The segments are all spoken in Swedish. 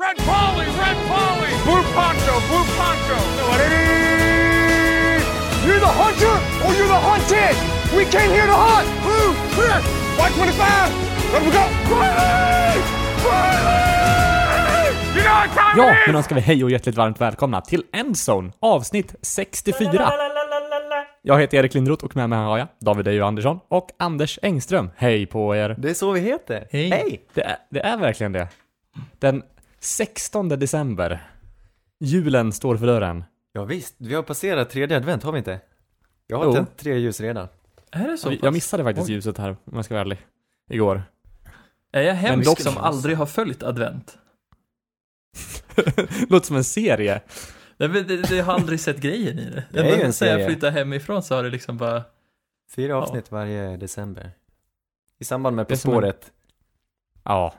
Red Polly, Red Polly, Blue Poncho, Blue Poncho. You're the hunter or you're the hunted. We came here to hunt. Blue, red, white 25. Let we go. Riley! Riley! Ja, it is! men då ska vi hej och hjärtligt varmt välkomna till Endzone, avsnitt 64. Jag heter Erik Lindroth och med mig har jag David Ejo Andersson och Anders Engström. Hej på er! Det är så vi heter. Hej! Det är, det är verkligen det. Den 16 december. Julen står för dörren. Ja, visst, vi har passerat tredje advent, har vi inte? Jag har Jo. tänt tre ljus redan. Är det så Jag missade faktiskt Oj. ljuset här, om jag ska vara ärlig. Igår. Är jag hemsk dock- som aldrig har följt advent? Låter som en serie. Det, det, det, jag har aldrig sett grejen i det. Det är ju en Sen jag serie. flyttade hemifrån så har det liksom bara... Fyra avsnitt varje december. I samband med På som en- spåret. Ja.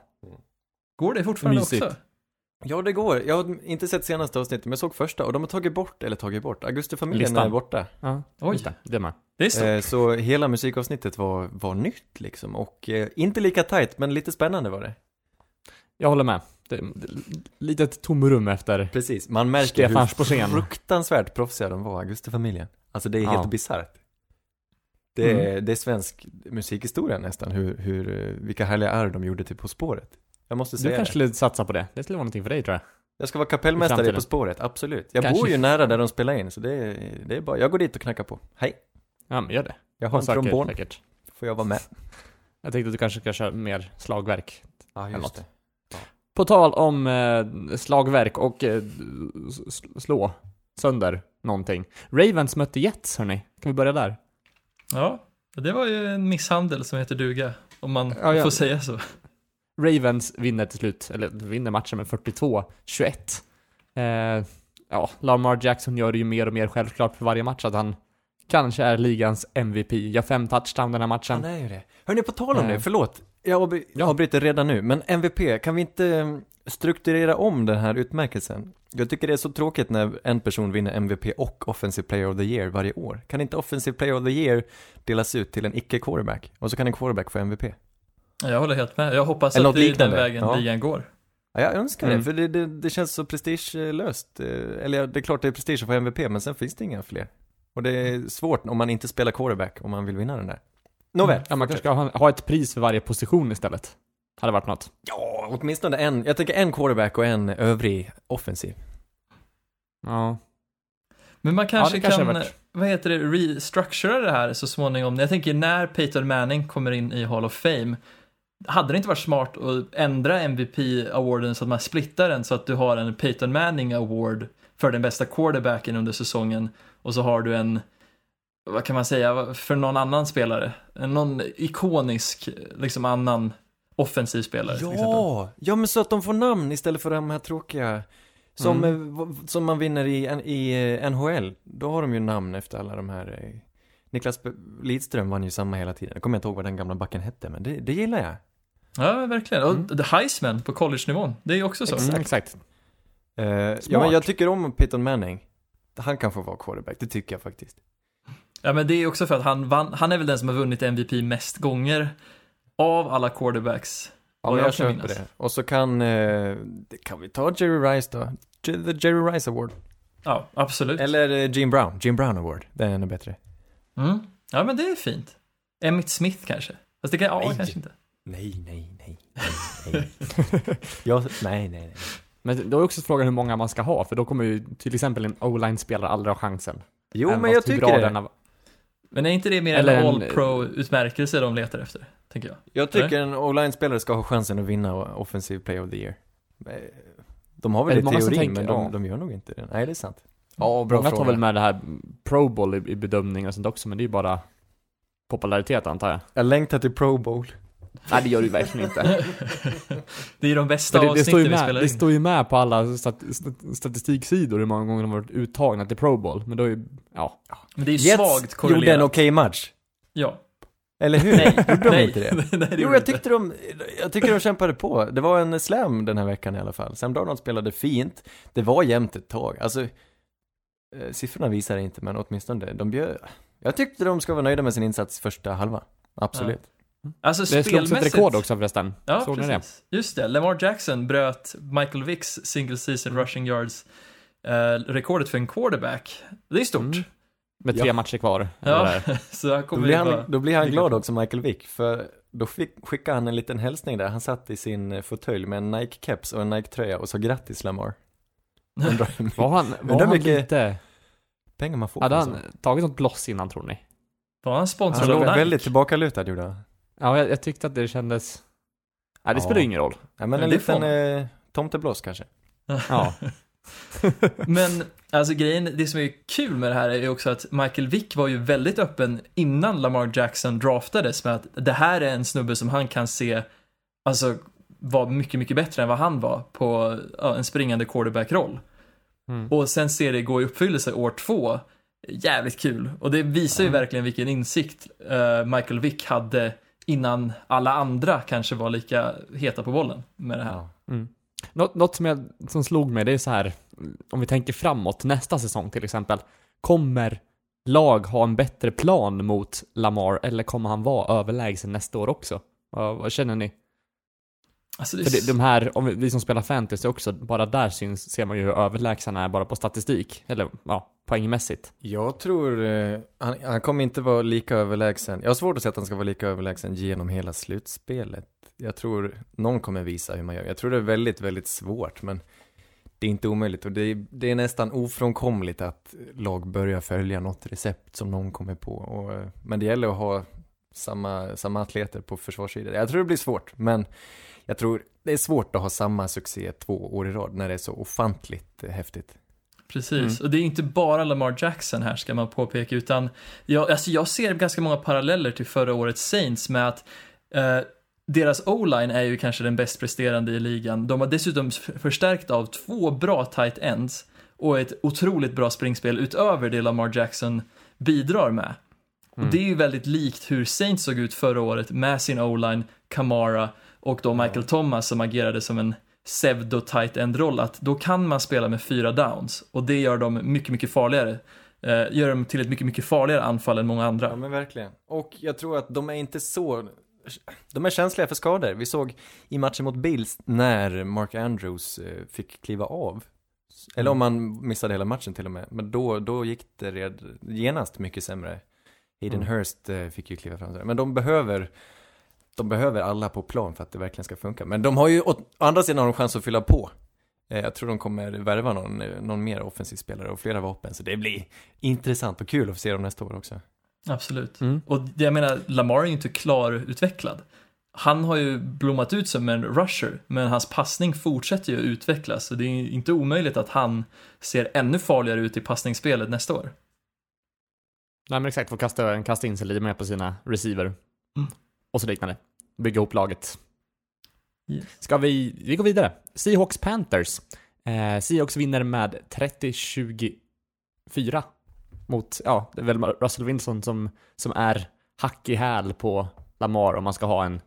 Går det fortfarande Mysigt. också? Ja, det går. Jag har inte sett senaste avsnittet, men jag såg första och de har tagit bort, eller tagit bort, Augustifamiljen Listan. är borta. ja. Oj. Just det, med. Det är så. Eh, så hela musikavsnittet var, var nytt liksom. Och eh, inte lika tajt, men lite spännande var det. Jag håller med. Det, det, litet tomrum efter Precis, man märker Stefan hur Sporsén. fruktansvärt proffsiga de var, Augustifamiljen. Alltså det är Ja. helt bisarrt. Det är, Mm. det är svensk musikhistoria nästan, hur, hur, eh, vilka härliga arv de gjorde till På spåret. Jag måste Du säga kanske det. skulle satsa på det. Det skulle vara någonting för dig tror jag. Jag ska vara i kapellmästare framtiden. På spåret, absolut. Jag Kanske. bor ju nära där de spelar in, så det är, det är bara, jag går dit och knackar på. Hej, Ja, men gör det. jag har en trombon, Säkert. får jag vara med? Jag tänkte att du kanske ska köra mer slagverk. Ja, något. det. På tal om eh, slagverk och eh, slå sönder någonting. Ravens mötte Jets, hörni. Kan vi börja där? Ja, det var ju en misshandel som heter duga. Om man Ja, ja. får säga så. Ravens vinner till slut, eller vinner matchen med 42-21. Eh, ja, Lamar Jackson gör det ju mer och mer självklart för varje match att han kanske är ligans MVP. Gör fem touchdown den här matchen. Han är ju det. Hörni, på tal om Eh. det, förlåt. Jag avbry- Ja. avbryter redan nu, men MVP, kan vi inte eh, strukturera om den här utmärkelsen? Jag tycker det är så tråkigt när en person vinner MVP och Offensive Player of the Year varje år. Kan inte Offensive Player of the Year delas ut till en icke-quarterback? Och så kan en quarterback få MVP? Ja, Jag håller helt med. Jag hoppas Eller att det är den vägen Ja. ligan går. Ja, jag önskar Mm. det, för det, det, det känns så prestigelöst. Eh, Eller ja, det är klart det är prestige att få MVP, men sen finns det inga fler. Och det är svårt om man inte spelar quarterback om man vill vinna den där. Nåväl. Ja, man kanske ska ha, ha ett pris för varje position istället. Hade varit något. Ja, åtminstone en, jag tänker en quarterback och en övrig offensiv. Ja. Men man kanske, det kanske kan, vad heter det, restructura det här så småningom. Jag tänker när Peyton Manning kommer in i Hall of Fame, hade det inte varit smart att ändra MVP-awarden så att man splittar den så att du har en Peyton Manning Award för den bästa quarterbacken under säsongen och så har du en, vad kan man säga, för någon annan spelare, någon ikonisk, liksom annan offensiv spelare. Ja, ja men så att de får namn istället för de här tråkiga som, Mm. eh, som man vinner i, i eh, NHL. Då har de ju namn efter alla de här eh, Niklas Lidström vann ju samma hela tiden. Jag kommer inte ihåg vad den gamla backen hette, men det, det gillar jag. Ja, verkligen. Mm. Och The Heisman på college-nivån, det är ju också så. Exakt. Mm, exakt. Eh, ja, men jag tycker om Peyton Manning. Han kan få vara quarterback, det tycker jag faktiskt. Ja, men det är också för att han vann, han är väl den som har vunnit MVP mest gånger av alla quarterbacks. Ja, jag jag kan köper minnas. det. Och så kan, eh, kan vi ta Jerry Rice då? The Jerry Rice Award. Ja, absolut. Eller eh, Jim Brown, Jim Brown Award. Den är ännu bättre. Mm. Ja, men det är fint. Emmitt Smith kanske. Fast det kan, ja, kanske inte. Nej, nej, nej, nej, nej. jag, nej, nej, nej. Men då är också frågan hur många man ska ha, för då kommer ju till exempel en o-line-spelare aldrig ha chansen. Jo, Även men jag tycker bra det. har- Men är inte det mer Eller en all-pro-utmärkelse de letar efter? Tänker jag. Jag tycker en o-line-spelare ska ha chansen att vinna Offensive Play of the Year. Eh, De har väl det det i teorin, men de, ja. de gör nog inte det. Nej, det är sant. Ja, bra Många tar väl med det här Pro Bowl i, i bedömning och sånt också, men det är ju bara popularitet antar jag. Jag längtar till Pro Bowl. Nej, det gör du verkligen inte. Det är de bästa det, det, avsnitten ju vi med, spelar det in. står ju med på alla stat, stat, statistiksidor hur många gånger de har varit uttagna till Pro Bowl, men då är ju, ja. Men det är ju Jets svagt gjorde korrelerat. en okej match. Ja. Eller hur? Nej, Gjorde de inte det? nej, det Jo, gjorde jag tyckte de, jag tycker de kämpade på. Det var en slam den här veckan i alla fall. Sam Darnold spelade fint. Det var jämnt ett tag. Alltså, eh, siffrorna visar det inte, men åtminstone det. De bjöd, jag tyckte de ska vara nöjda med sin insats första halva. Absolut. Alltså Det slogs ett rekord också förresten. Ja, Såg ni precis. Just det. Lamar Jackson bröt Michael Vicks single season rushing yards eh, rekordet för en quarterback. Det är stort. Mm. Med tre Ja. matcher kvar. Ja, det så här Då kommer blir, det han, då blir han glad också, Michael Vick, för då fick, skickade han en liten hälsning där. Han satt i sin eh, fåtölj med en Nike-keps och en Nike-tröja och sa grattis Lamar. Undrar Var han, var han mycket- lite... pengar man får Hade han tagit något bloss innan tror ni? Var han Han sponsrad låg av Nike? väldigt tillbakalutad gjorde han. Ja, jag, jag tyckte att det kändes... Nej, det Ja. spelar ju ingen roll. Ja, men Men en det liten får eh, tomtebloss kanske. Ja. Men alltså grejen, det som är kul med det här är ju också att Michael Vick var ju väldigt öppen innan Lamar Jackson draftades med att det här är en snubbe som han kan se, alltså var mycket, mycket bättre än vad han var på ja, en springande quarterback-roll. Mm. Och sen ser det gå i uppfyllelse år två. Jävligt kul. Och det visar ju Ja. verkligen vilken insikt eh, Michael Vick hade innan alla andra kanske var lika heta på bollen med det här. Ja. Mm. Något, något som, jag, som slog mig, det är så här, om vi tänker framåt, nästa säsong till exempel, kommer lag ha en bättre plan mot Lamar eller kommer han vara överlägsen nästa år också? Vad, vad känner ni? Alltså, det är För det, de här, om vi, vi som spelar fantasy också, bara där syns, ser man ju hur överlägsen han är bara på statistik, eller ja, poängmässigt. Jag tror, eh, han, han kommer inte vara lika överlägsen. Jag har svårt att säga att han ska vara lika överlägsen genom hela slutspelet. Jag tror någon kommer visa hur man gör. Jag tror det är väldigt, väldigt svårt, men det är inte omöjligt och det är, det är nästan ofrånkomligt att lag börjar följa något recept som någon kommer på. Och, eh, men det gäller att ha samma, samma atleter på försvarssidan. Jag tror det blir svårt, men jag tror det är svårt att ha samma succé två år i rad när det är så ofantligt häftigt. Precis, Mm. och det är inte bara Lamar Jackson här ska man påpeka, utan jag, alltså jag ser ganska många paralleller till förra årets Saints med att eh, deras O-line är ju kanske den bäst presterande i ligan. De har dessutom förstärkt av två bra tight ends och ett otroligt bra springspel utöver det Lamar Jackson bidrar med. Mm. Och det är ju väldigt likt hur Saints såg ut förra året med sin O-line, Kamara och då Michael Thomas som agerade som en pseudo tight end roll att då kan man spela med fyra downs och det gör dem mycket, mycket farligare. Eh, gör dem till ett mycket, mycket farligare anfall än många Ja andra. men verkligen. Och jag tror att de är inte så, de är känsliga för skador. Vi såg i matchen mot Bills när Mark Andrews eh, fick kliva av. Eller om han missade hela matchen till och med. Men då, då gick det red, genast mycket sämre. Hayden Mm. Hurst eh, fick ju kliva fram. Men de behöver, de behöver alla på plan för att det verkligen ska funka. Men de har ju, å andra sidan har de chans att fylla på. Eh, Jag tror de kommer värva någon, eh, någon mer offensiv spelare och flera vapen. Så det blir intressant och kul att se dem nästa år också. Absolut. Mm. Och jag menar, Lamar är ju inte klarutvecklad. Han har ju blommat ut som en rusher, men hans passning fortsätter ju att utvecklas. Så det är inte omöjligt att han ser ännu farligare ut i passningsspelet nästa år. Nej men exakt, få kasta, kasta in sig lite mer på sina receiver. Mm. Och så liknande. Bygga ihop laget. Yes. Ska vi, vi går vidare. Seahawks Panthers. Eh, Seahawks vinner med 30-24 mot, ja, det är väl Russell Wilson som, som är hack i häl på Lamar om man ska ha en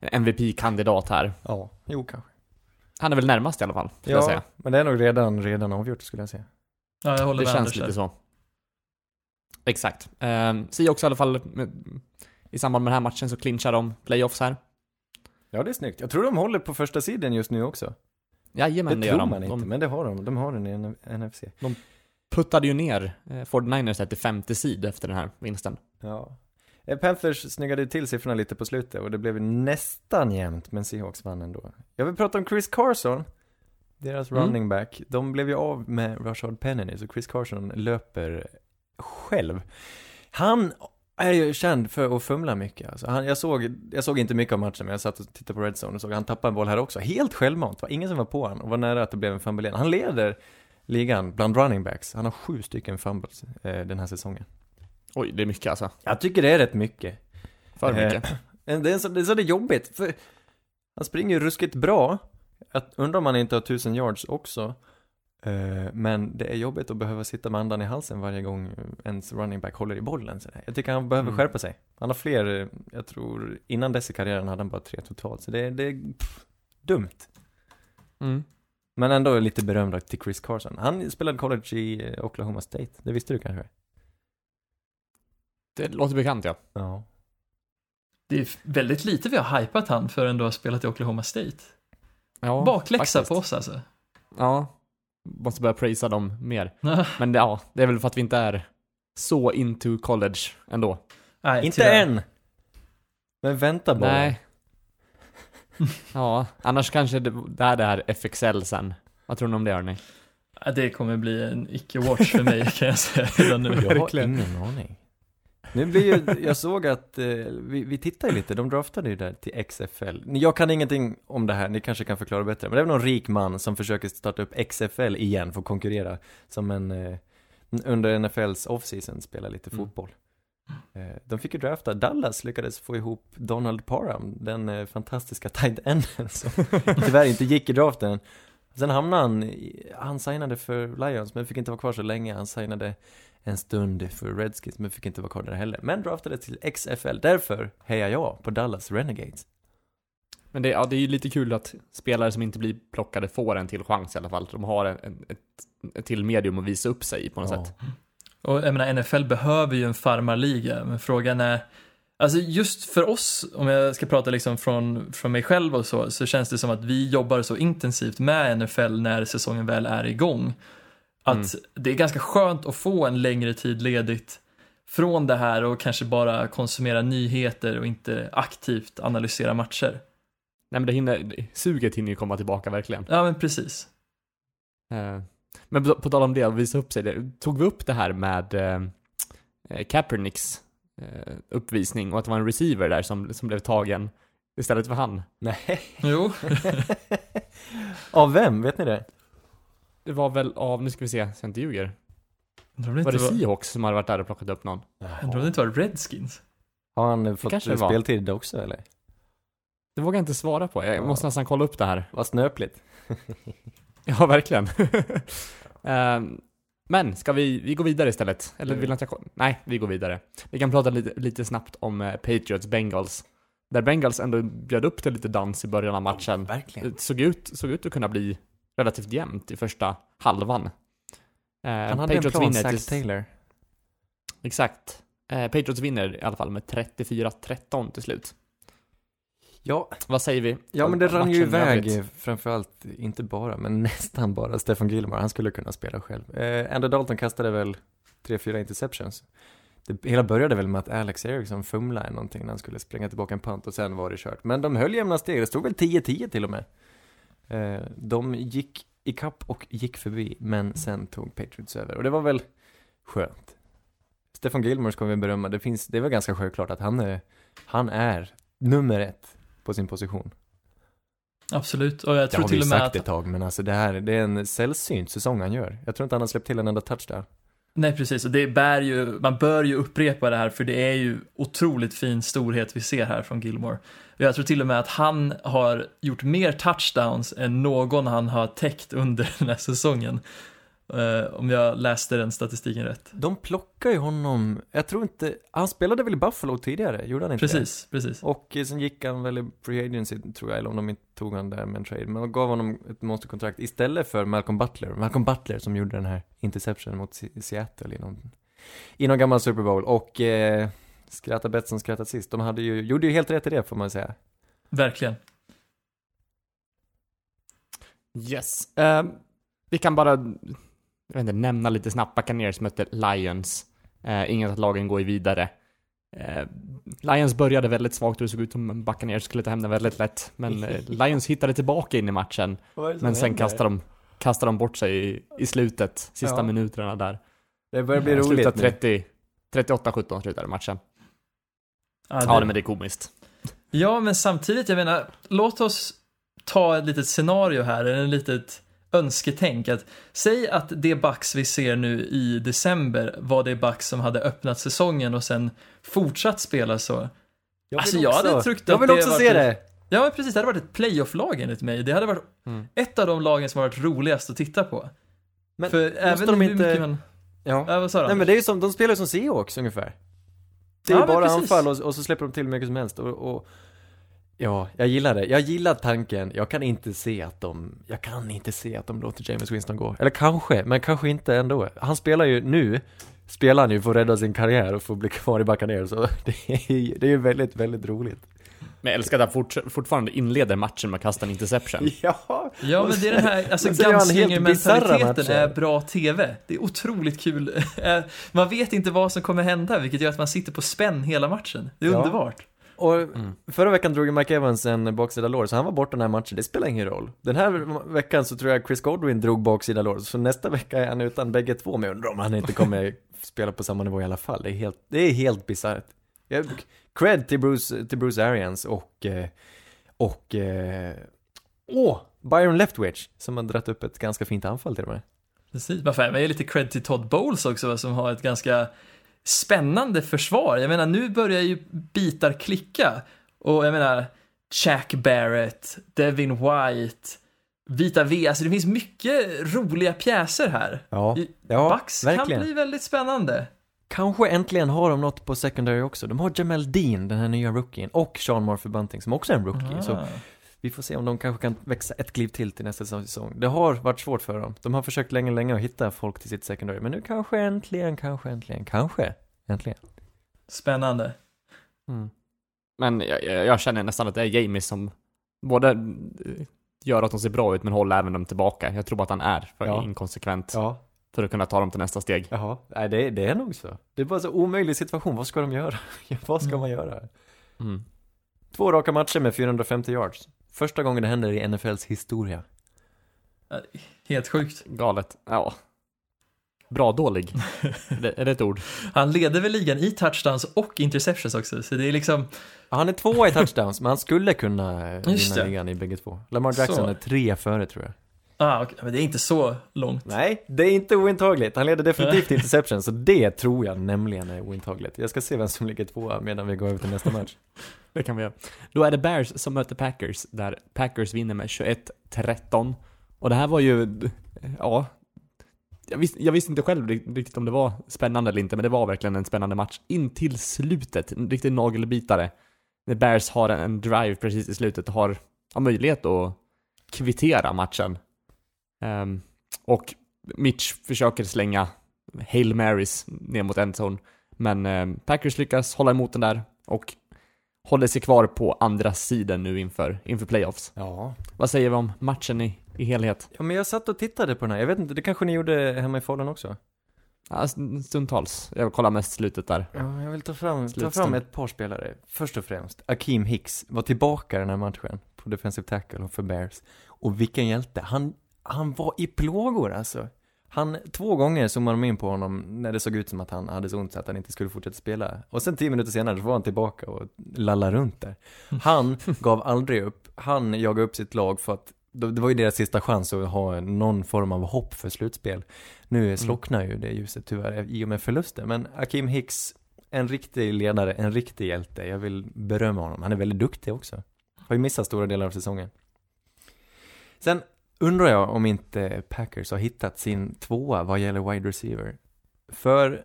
MVP-kandidat här. Ja, jo kanske. Han är väl närmast i alla fall, skulle jag säga. men det är nog redan, redan avgjort skulle jag säga. Ja, jag håller Det med känns Anders lite där. så. Exakt. Eh, Seahawks i alla fall, med, i samband med den här matchen så clinchar de playoffs här. Ja, det är snyggt. Jag tror de håller på första sidan just nu också. Jajamän, det det gör tror de. man inte, De men det har de. De har den i NFC. puttade ju ner eh, 49ers till femte sid efter den här vinsten. Ja. Eh, Panthers snyggade till siffrorna lite på slutet och det blev nästan jämnt, men Seahawks vann ändå. Jag vill prata om Chris Carson, deras Mm. running back. De blev ju av med Rashard Penny, så Chris Carson löper själv. Han är ju känd för att fumla mycket. Alltså han, jag, såg, jag såg inte mycket av matchen, men jag satt och tittade på Red Zone och såg han tappade en boll här också. Helt självmant, var ingen som var på honom och var nära att det blev en fumble igen. Han leder ligan bland running backs. Han har sju stycken fumbles eh, den här säsongen. Oj, det är mycket alltså. Jag tycker det är rätt mycket. För Eh, mycket. Men Det är så det är, så det är jobbigt, för han springer ju ruskigt bra. Jag undrar om han inte har tusen yards också. Eh, Men det är jobbigt att behöva sitta med andan i halsen varje gång ens running back håller i bollen. Så Jag tycker han behöver Mm. skärpa sig. Han har fler, jag tror, innan dess i karriären hade han bara tre totalt. Så det, är- det är pff, dumt. Mm. Men ändå lite berömd till Chris Carson. Han spelade college i eh, Oklahoma State. Det visste du kanske? Det låter bekant ja. Ja. Det är väldigt lite vi har hypat han för ändå har spelat i Oklahoma State. ja Bakläxa faktiskt. på oss alltså. Ja. Måste börja prisa dem mer. Men det- ja, det är väl för att vi inte är så into college ändå. Nej, Inte tyvärr. än! Men vänta bara. Nej. Ja, annars kanske det, det är det här FXL sen. Vad tror ni om det hörni? Det kommer bli en icke-watch för mig kan jag säga redan nu. Jag har ingen aning. Nu blir ju, jag såg att, eh, vi, vi tittar ju lite, de draftade ju där till XFL. Jag kan ingenting om det här, ni kanske kan förklara bättre. Men det är väl någon rik man som försöker starta upp XFL igen för att konkurrera som en, eh, under NFLs off-season spela lite Mm. fotboll. Eh, De fick ju drafta, Dallas lyckades få ihop Donald Parham, den eh, fantastiska tight enden som tyvärr inte gick i draften. Sen hamnade han, han signade för Lions men fick inte vara kvar så länge. Han signade en stund för Redskins men fick inte vara kvar där heller. Men draftade till XFL. Därför hejar jag på Dallas Renegades. Men det, ja, det är ju lite kul att spelare som inte blir plockade får en till chans i alla fall. De har en, en, ett, ett till medium att visa upp sig på något Ja. sätt. Och jag menar, NFL behöver ju en farmarliga, men frågan är, alltså just för oss, om jag ska prata liksom från, från mig själv och så, så känns det som att vi jobbar så intensivt med NFL när säsongen väl är igång. Att Mm. det är ganska skönt att få en längre tid ledigt från det här och kanske bara konsumera nyheter och inte aktivt analysera matcher. Nej men det hinner, suget hinner ju komma tillbaka verkligen. Ja, men precis. Eh, Men på, på tal om det, att visa upp sig, det, tog vi upp det här med eh, eh, Kaepernicks uppvisning och att det var en receiver där som, som blev tagen istället för han? Nej. Jo, Av vem? Vet ni det? Det var väl av, nu ska vi se så jag inte ljuger. undrar om det Var inte det var, Seahawks som hade varit där och plockat upp någon? undrar om det inte var Redskins. Har han eh, fått kanske det var. speltid också eller? Det vågar jag inte svara på, jag Ja. måste nästan kolla upp det här. Vad snöpligt. Ja, verkligen. Ehm, men, ska vi, vi gå vidare istället? Eller vill ni att jag ko- Nej, vi går vidare. Vi kan prata lite, lite snabbt om eh, Patriots Bengals. Där Bengals ändå bjöd upp till lite dans i början av matchen. Verkligen. Det såg ut, såg ut att kunna bli relativt jämnt i första halvan. Eh, Han hade en plan, Zach till- Taylor. Exakt. Eh, Patriots vinner i alla fall med 34-13 till slut. Ja, Vad säger vi? ja men det rann ju iväg, framförallt, inte bara, men nästan bara Stefan Gilmore. Han skulle kunna spela själv. Eh, Andy Dalton kastade väl tre, fyra interceptions. Det hela började väl med att Alex Eriksson fumlade någonting när han skulle spränga tillbaka en punt och sen var det kört. Men de höll jämna steg, det stod väl 10-10 till och med. Eh, de gick i kapp och gick förbi, men sen tog Patriots över. Och det var väl skönt. Stefan Gilmore ska vi berömma, det finns, det väl ganska självklart att han är, han är nummer ett på sin position. Absolut, och jag Det tror har vi till och med sagt att ett tag, men alltså det här, det är en sällsynt säsong han gör. Jag tror inte han har släppt till en enda touchdown. Nej, precis. Och det bär ju, man bör ju upprepa det här för det är ju otroligt fin storhet vi ser här från Gilmore. Jag tror till och med att han har gjort mer touchdowns än någon han har täckt under den här säsongen. Eh, om jag läste den statistiken rätt. De plockar ju honom, jag tror inte, han spelade väl i Buffalo tidigare, gjorde han inte det? Precis, precis. Och sen gick han väl i Free Agency, tror jag, eller om de inte tog han där med en trade. Men de gav honom ett monsterkontrakt istället för Malcolm Butler. Malcolm Butler som gjorde den här interception mot Se- Seattle i någon, i någon gammal Super Bowl. Och eh, skratta bäst som skrattat sist. De hade ju, gjorde ju helt rätt i det får man säga. Verkligen. Yes. Eh, vi kan bara, jag vet inte, nämna lite snabbt. Buccaneers mötte Lions. Uh, inget att lagen går vidare. Eh, Lions började väldigt svagt och det såg ut som Buccaneers skulle ta hem den väldigt lätt. Men eh, Lions hittade tillbaka in i matchen. Men sen kastade de, kastade de bort sig i, i slutet, sista Ja. minuterna där. Det börjar bli Eh, roligt slutat nu. 30, 38-17 slutade matchen. Ja, Ja, det- men det är komiskt. Ja, men samtidigt, jag menar, låt oss ta ett litet scenario här, eller ett litet önsketänk. Att, säg att det Bucks vi ser nu i december var det Bucks som hade öppnat säsongen och sen fortsatt spela så. Jag vill Alltså, jag hade tryckt Jag vill också se det! Ja, precis, det hade varit ett playoff-lag enligt mig. Det hade varit Mm. ett av de lagen som har varit roligast att titta på. Men För även de inte- mycket man... Ja. Ja, vad sa? Nej men det är ju som, de spelar ju som Seahawks ungefär. Det är Ja, bara precis. anfall och, och så släpper de till hur mycket som helst och, och Ja, jag gillar det. Jag gillar tanken. Jag kan inte se att de, jag kan inte se att de låter James Winston gå. Eller kanske, men kanske inte ändå. Han spelar ju nu, spelar han ju för att rädda sin karriär och få bli kvar i Buccaneers så det är ju det är ju väldigt, väldigt roligt. Men jag älskar att han fort, fortfarande inleder matchen med att kasta en interception. Ja, Ja, men det är den här, alltså gunslinger-mentaliteten är bra TV. Det är otroligt kul. Eh, Man vet inte vad som kommer hända, vilket gör att man sitter på spänn hela matchen. Det är Ja. underbart. Och förra veckan drog ju Mike Evans en baksida lår, så han var borta den här matchen, det spelar ingen roll. Den här veckan så tror jag Chris Godwin drog baksida lår, så nästa vecka är han utan bägge två, men jag undrar om han inte kommer spela på samma nivå i alla fall. Det är helt, det är helt bisarrt. Cred till Bruce, till Bruce Arians och, eh, och, eh, åh, Byron Leftwich, som har dragit upp ett ganska fint anfall till och med. Precis, men fan, jag ger lite cred till Todd Bowles också, som har ett ganska spännande försvar. Jag menar, nu börjar ju bitar klicka. Och jag menar, Jack Barrett, Devin White, Vita V, alltså det finns mycket roliga pjäser här. Ja, ja Bucks kan verkligen. bli väldigt spännande. Kanske äntligen har de något på secondary också. De har Jamel Dean, den här nya rookien, och Sean Murphy Bunting som också är en rookie. Så Ah. Vi får se om de kanske kan växa ett kliv till till nästa säsong. Det har varit svårt för dem. De har försökt länge, länge att hitta folk till sitt secondary. Men nu kanske äntligen, kanske äntligen, kanske äntligen. Spännande. Mm. Men jag, jag, jag känner nästan att det är Jamie som både eh, gör att de ser bra ut men håller även dem tillbaka. Jag tror att han är för Ja. inkonsekvent Ja, för att kunna ta dem till nästa steg. jaha. Nej, det, det är nog så. Det är bara så omöjlig situation. Vad ska de göra? Vad ska Mm. man göra? Mm. Två raka matcher med 450 yards. Första gången det händer i NFLs historia. Helt sjukt. Galet. Ja. Bra dålig. det, är det ett ord? Han leder väl ligan i touchdowns och interceptions också, så det är liksom, Ja, Han är tvåa i touchdowns, men han skulle kunna vinna ligan i bägge två. Lamar Jackson Så. är tre före tror jag. Ah, okej, men det är inte så långt. Nej, det är inte ointagligt. Han leder definitivt interception, så det tror jag nämligen är ointagligt. Jag ska se vem som ligger tvåa medan vi går över till nästa match. Det kan vi göra. Då är det Bears som möter Packers, där Packers vinner med 21-13. Och det här var ju, ja, jag visste, jag visste inte själv ri- riktigt om det var spännande eller inte, men det var verkligen en spännande match. In till slutet, en riktig nagelbitare. När Bears har en, en drive precis i slutet och har, har möjlighet att kvittera matchen. Ehm, och Mitch försöker slänga Hail Marys ner mot endzone. Men ehm, Packers lyckas hålla emot den där och håller sig kvar på andra sidan nu inför, inför playoffs. Ja. Vad säger vi om matchen i, i helhet? Ja, men jag satt och tittade på den här. Jag vet inte, det kanske ni gjorde hemma i Falun också? Ja, st- stundtals. Jag kollar mest slutet där. Ja, jag vill ta fram, ta fram ett par spelare. Först och främst, Akeem Hicks var tillbaka den här matchen på defensive tackle för Bears. Och vilken hjälte. Han, han var i plågor alltså. Han, två gånger zoomade de in på honom när det såg ut som att han hade så ont så att han inte skulle fortsätta spela. Och sen tio minuter senare så var han tillbaka och lallade runt där. Han gav aldrig upp. Han jagade upp sitt lag för att det var ju deras sista chans att ha någon form av hopp för slutspel. Nu slocknar ju det ljuset tyvärr i och med förlusten. Men Akeem Hicks, en riktig ledare, en riktig hjälte. Jag vill berömma honom. Han är väldigt duktig också. Har ju missat stora delar av säsongen. Sen undrar jag om inte Packers har hittat sin tvåa vad gäller wide receiver. För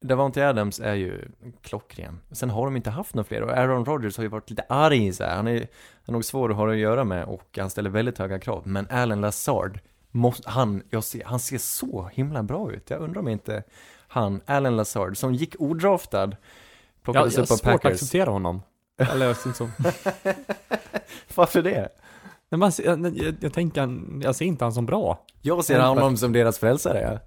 Davante Adams är ju klockren. Sen har de inte haft några fler och Aaron Rodgers har ju varit lite arg så här. Han är, han är nog svår att ha att göra med och han ställer väldigt höga krav. Men Alan Lazard, måste, han, jag ser, han ser så himla bra ut. Jag undrar om inte han, Alan Lazard, som gick odraftad, Jag, plockades jag har upp av svårt att Packers. acceptera honom. Eller jag syns som... Varför det? Men man, jag, jag, jag tänker, han- jag ser inte han som bra. Jag ser honom som deras frälsare, ja.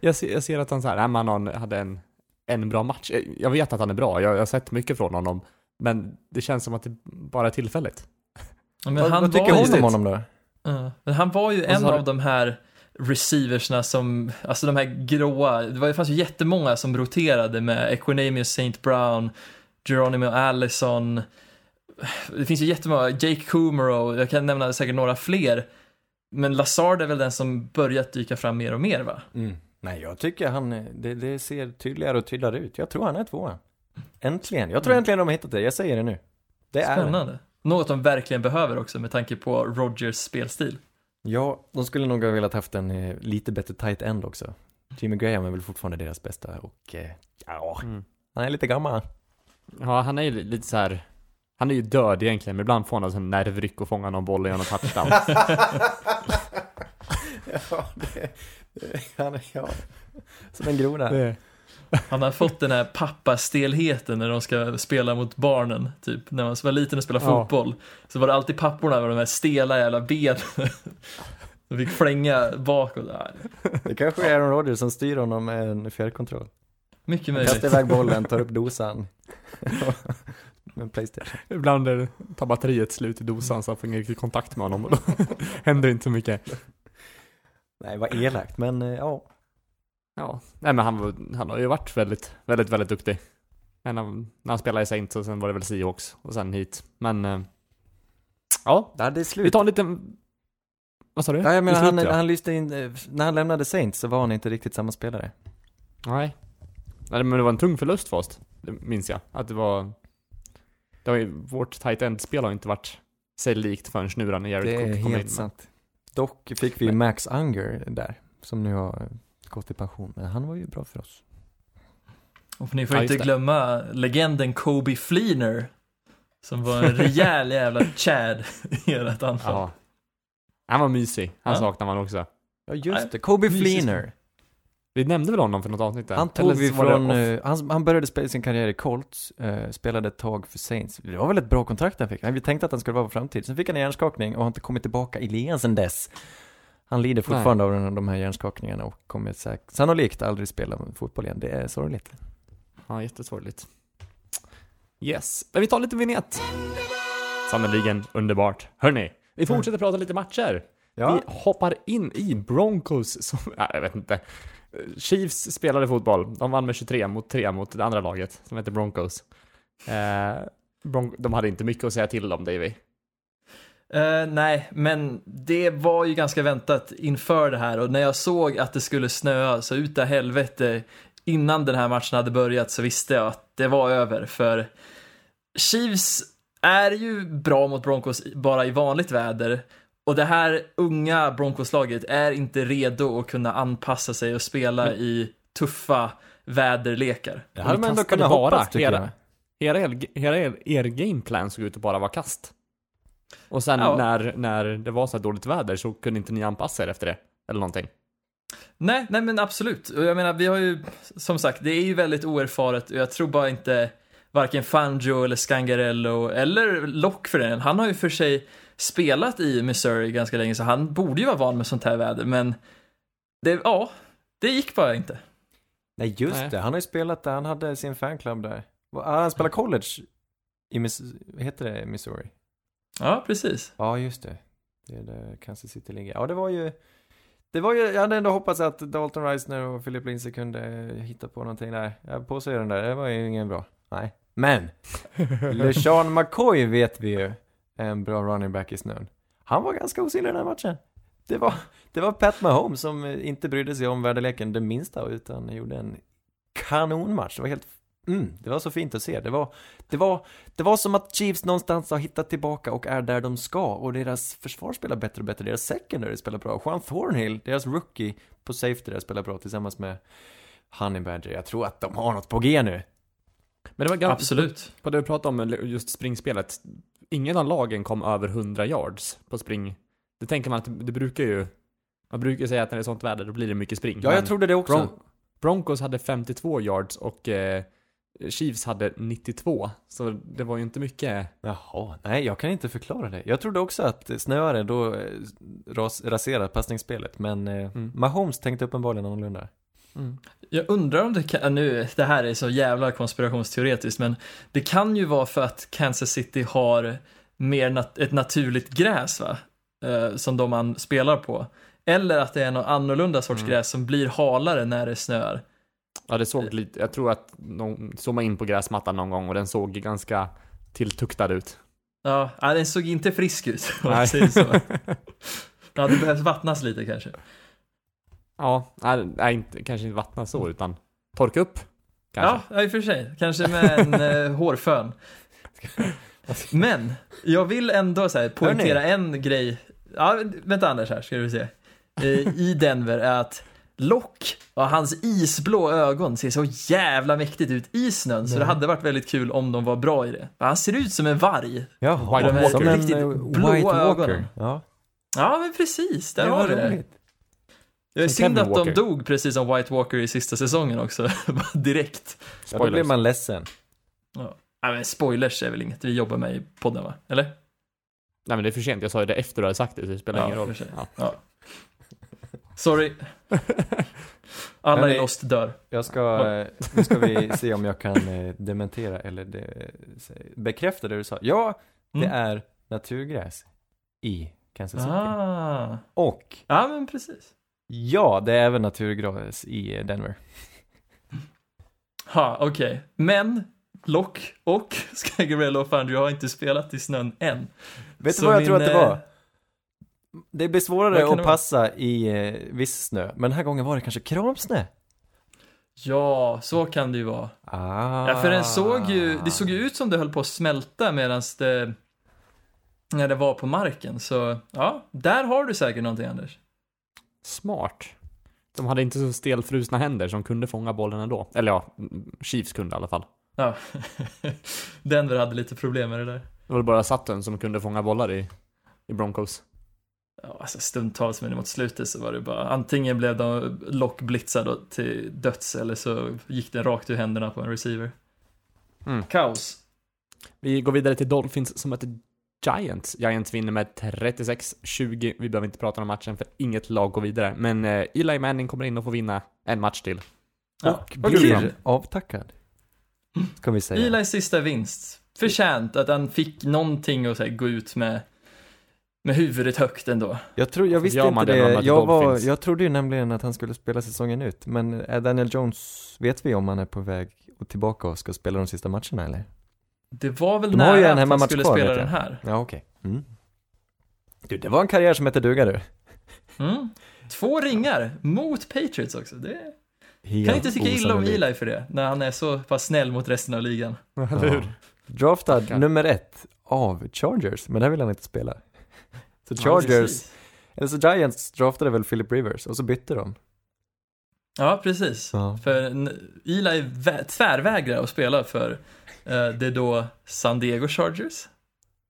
Jag ser, jag ser att han så här, nej, men han hade en, en bra match. Jag- Jag vet att han är bra, jag, jag har sett mycket från honom. Men det känns som att det bara är tillfälligt. Men vad, han vad tycker var hon ju, om honom då? Ja, men han var ju Och så en har av du- de här receiversna som, alltså de här gråa, det, var, det fanns ju jättemånga som roterade med Equinemius St. Brown, Geronimo Allison, det finns ju jättemånga, Jake Kumaro, jag kan nämna säkert några fler. Men Lazard är väl den som börjat dyka fram mer och mer va? Mm. Nej, jag tycker han, det, det ser tydligare och tydligare ut. Jag tror han är tvåa. Äntligen. Jag tror Mm. äntligen de har hittat det. Jag säger det nu. Det är det. Spännande. Något de verkligen behöver också med tanke på Rogers spelstil. Ja, de skulle nog ha velat haft en eh, lite bättre tight end också. Jimmy Graham är väl fortfarande deras bästa och eh, ja, Mm. han är lite gammal. Ja, han är ju lite så här. Han är ju död egentligen, men ibland får han en nervryck och fånga någon boll och göra någon touchdown. ja, det, det, han är, ja, som en groda. det, Han har fått den här pappastelheten när de ska spela mot barnen, typ. När man var liten och spelade Ja. fotboll. Så var det alltid papporna med de här stela jävla benen. De fick flänga bakåt. Det kanske är Aaron Rodgers som styr honom med en fjärrkontroll. mycket Han möjligt. kastar iväg bollen, tar upp dosan. med en Playstation. Ibland är tar batteriet slut i dosan så han får ingen riktig kontakt med honom och då händer inte så mycket. Nej, vad elakt, men eh, ja. Ja, nej men han, han har ju varit väldigt, väldigt, väldigt duktig. Men han, när han spelade i Saints och sen var det väl Seahawks och sen hit. Men, eh, ja, Ja, det är vi slut. tar en liten, vad sa du? Ja, jag menar, han, ja. han lyste in, eh, när han lämnade Saints så var han inte riktigt samma spelare. Nej. Nej men det var en tung förlust för oss, det minns jag. Att det var, det har ju, vårt tight end-spel har inte varit sig likt förrän nu när Jared Det är Cook kom in. helt sant. Dock fick vi Men- Max Unger där, som nu har gått i pension. Men han var ju bra för oss. Och ni får Ja, inte det. glömma legenden Kobe Fleener. Som var en rejäl jävla chad i ert anfall. Ja. Han var mysig, han Ja. saknar man också. Ja, just det. Kobe. Fleener. Vi nämnde väl honom för något avsnitt där? Han tog Eller vi från, eh, han, han började spela sin karriär i Colts, eh, spelade ett tag för Saints. Det var väl ett bra kontrakt han fick. Vi tänkte att han skulle vara på framtid. Sen fick han en hjärnskakning och har inte kommit tillbaka i ligan sen dess. Han lider fortfarande av den- de här hjärnskakningarna och kommer säkert, sannolikt aldrig spela fotboll igen. Det är sorgligt. Ja, jättesorgligt. Yes, men vi tar lite vignett. Sannerligen underbart. Hörni, vi fortsätter prata lite matcher. Vi hoppar in i Broncos som, nej, jag vet inte. Chiefs spelade fotboll. De vann med 23 mot 3 mot det andra laget som heter Broncos. Eh, Bron- de hade inte mycket att säga till om, Davy. Uh, nej, men det var ju ganska väntat inför det här och när jag såg att det skulle snöa så utav helvete innan den här matchen hade börjat så visste jag att det var över för Chiefs är ju bra mot Broncos bara i vanligt väder och det här unga Broncos-laget är inte redo att kunna anpassa sig och spela i tuffa väderlekar. Det hade man ändå kunnat hoppas tycker hela- jag. Hela er, hela er, er gameplan såg ut att bara vara kast. Och sen Ja. när, när det var så här dåligt väder så kunde inte ni anpassa er efter det. Eller någonting. Nej, nej men absolut. Och jag menar, vi har ju, som sagt, det är ju väldigt oerfaret och jag tror bara inte varken Fangio eller Scangarello eller Lock för den Han har ju för sig spelat i Missouri ganska länge så han borde ju vara van med sånt här väder men det, ja, det gick bara inte. Nej just Nej. det, han har ju spelat där, han hade sin fanclub där. Ah, Han spelar college i, Miss, heter det, Missouri? Ja, precis. Ja, just det. Det är där Kansas City ligger. Ja, det var ju, det var ju, jag hade ändå hoppats att Dalton Reisner och Philip Lindsey kunde hitta på någonting där. Jag påstår den där, det var ju ingen bra. Nej. Men, LeSean McCoy vet vi ju en bra running back i snön. Han var ganska osynlig i den här matchen. Det var, det var Pat Mahomes som inte brydde sig om väderleken det minsta utan gjorde en kanonmatch. Det var helt, mm, det var så fint att se. Det var, det var, det var som att Chiefs någonstans har hittat tillbaka och är där de ska och deras försvar spelar bättre och bättre. Deras secondary spelar bra. Juan Thornhill, deras rookie på safety där spelar bra tillsammans med Honey Badger. Jag tror att de har något på G nu. Men det var ganska, Absolut. på det vi pratade om, just springspelet. Ingen av lagen kom över 100 yards på spring. Det tänker man att det, brukar ju, man brukar säga att när det är sånt väder då blir det mycket spring. Ja, jag trodde det också. Bron- Broncos hade 52 yards och eh, Chiefs hade 92. Så det var ju inte mycket. Jaha, nej jag kan inte förklara det. Jag trodde också att snöare då eh, ras, raserar passningsspelet, men eh, Mm. Mahomes tänkte uppenbarligen annorlunda. Jag undrar om det kan, nu, det här är så jävla konspirationsteoretiskt, men det kan ju vara för att Kansas City har mer nat- ett naturligt gräs, va? Eh, som de man spelar på. Eller att det är någon annorlunda sorts Mm. gräs som blir halare när det snöar. Ja, det såg lite, jag tror att de zoomade in på gräsmattan någon gång och den såg ganska tilltuktad ut. Ja, den såg inte frisk ut, Nej. Ja, det behövs vattnas lite kanske. Ja, nej, nej, inte, kanske inte vattna så utan torka upp. Kanske. Ja, ja, i och för sig. Kanske med en eh, hårfön. Men, jag vill ändå så här, poängtera en grej. Ja, vänta Anders här, ska du se. Eh, I Denver är att Lock och hans isblå ögon ser så jävla mäktigt ut i snön, så det hade varit väldigt kul om de var bra i det. Han ser ut som en varg. Jaha, White Walker. som en eh, White Walker. Ja, Ja, men precis, där det har var det. roligt. Det är synd Kevin att de dog precis som White Walker i sista säsongen också, direkt. Ja, då blir man ledsen. Ja. Nej, men spoilers är väl inget vi jobbar med i podden va? Eller? Nej men det är för sent, jag sa ju det efter du hade sagt det, så det spelar Ja, ingen roll. Ja. Ja. Sorry. Alla i Lost dör. Jag ska, eh, nu ska vi se om jag kan eh, dementera eller det, bekräfta det du sa. Ja, det Mm. är naturgräs i Kansas City. Ah. Och Ja, men precis. Ja, det är även naturgräs i eh, Denver. Ha, okej. Men Lock och Scagarello och Fangio har inte spelat i snön än. Vet du vad jag min, tror att det eh, var? Det blir svårare att det vara? passa i eh, viss snö, men den här gången var det kanske kramsnö. Ja, så kan det ju vara. Ah. Ja, för den såg ju, det såg ju ut som det höll på att smälta medan det, när det var på marken. Så ja, där har du säkert någonting Anders. Smart. De hade inte så stelfrusna händer som kunde fånga bollen ändå. Eller ja, Chiefs kunde i alla fall. Ja, Denver hade lite problem med det där. Det var bara Sutton som kunde fånga bollar i, i Broncos. Ja, alltså stundtals men mot slutet så var det bara antingen blev de lockblitzade till döds eller så gick den rakt ur händerna på en receiver. Mm. Kaos. Vi går vidare till Dolphins som möter Giants. Giants vinner med 36-20. Vi behöver inte prata om matchen för inget lag går vidare. Men eh, Eli Manning kommer in och får vinna en match till. Ja, Och blir avtackad. Ska vi säga. Elis sista vinst. Förtjänt att han fick någonting att här, gå ut med, med huvudet högt ändå. Jag, tror, jag visste gör man inte det Jag, var, jag trodde ju nämligen att han skulle spela säsongen ut. Men är Daniel Jones, vet vi om han är på väg och tillbaka och ska spela de sista matcherna eller? Det var väl De har nära en att han hemmamatch skulle kvar, spela vet jag. den här. Ja, okej. Mm. Du, det var en karriär som hette duga du. Mm. Två ringar mot Patriots också. Det Helt kan inte tycka illa om osannolikt. Eli för det, när han är så pass snäll mot resten av ligan. Eller hur? Draftad nummer ett av Chargers, men där vill han inte spela. Så Ja, Chargers, precis. eller så Giants draftade väl Philip Rivers och så bytte de. Ja, precis. Ja. För n- Eli vä- tvärvägrar att spela för det är då San Diego Chargers.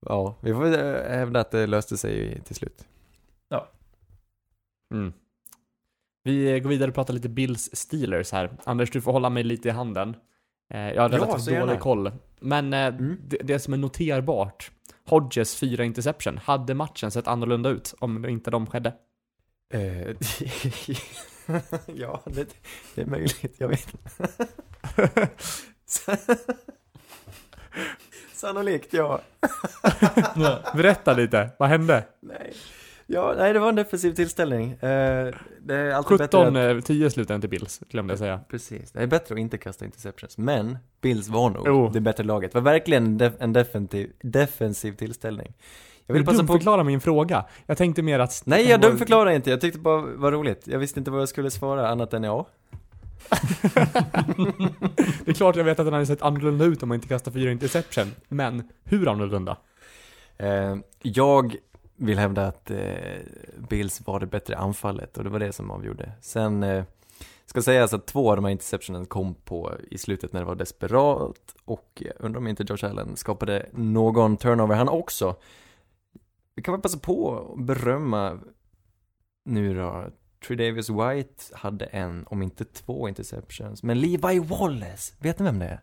Ja, vi får eh, hävda att det löste sig till slut. Mm. Vi går vidare och pratar lite Bills Steelers här. Anders, du får hålla mig lite i handen. Eh, Jag har Ja, relativt gärna. dålig koll. Men eh, Mm. det, det som är noterbart, Hodges fyra interception, hade matchen sett annorlunda ut om inte de skedde? Eh, ja, det, det är möjligt, jag vet Sannolikt, ja. Berätta lite, vad hände? Nej. Ja, nej, det var en defensiv tillställning. Eh, det är alltid bättre att... 17-10 slutade till Bills, glömde jag säga. Precis, det är bättre att inte kasta interceptions. Men Bills var nog Jo. det bättre laget. Det var verkligen en, def- en defensiv, defensiv tillställning. Jag vill passa på... förklara min fråga. Jag tänkte mer att... Nej, jag dumförklarar inte. Jag tyckte bara var roligt. Jag visste inte vad jag skulle svara annat än ja. Det är klart jag vet att den hade sett annorlunda ut om man inte kastar fyra interception. Men hur annorlunda? Eh, jag vill hävda att eh, Bills var det bättre anfallet och det var det som avgjorde. Sen eh, ska sägas att två av de här interceptionen kom på i slutet när det var desperat och jag undrar om inte Josh Allen skapade någon turnover han också. Vi kan väl passa på att berömma nu då. Tredavious White hade en, om inte två interceptions. Men Levi Wallace, vet ni vem det är?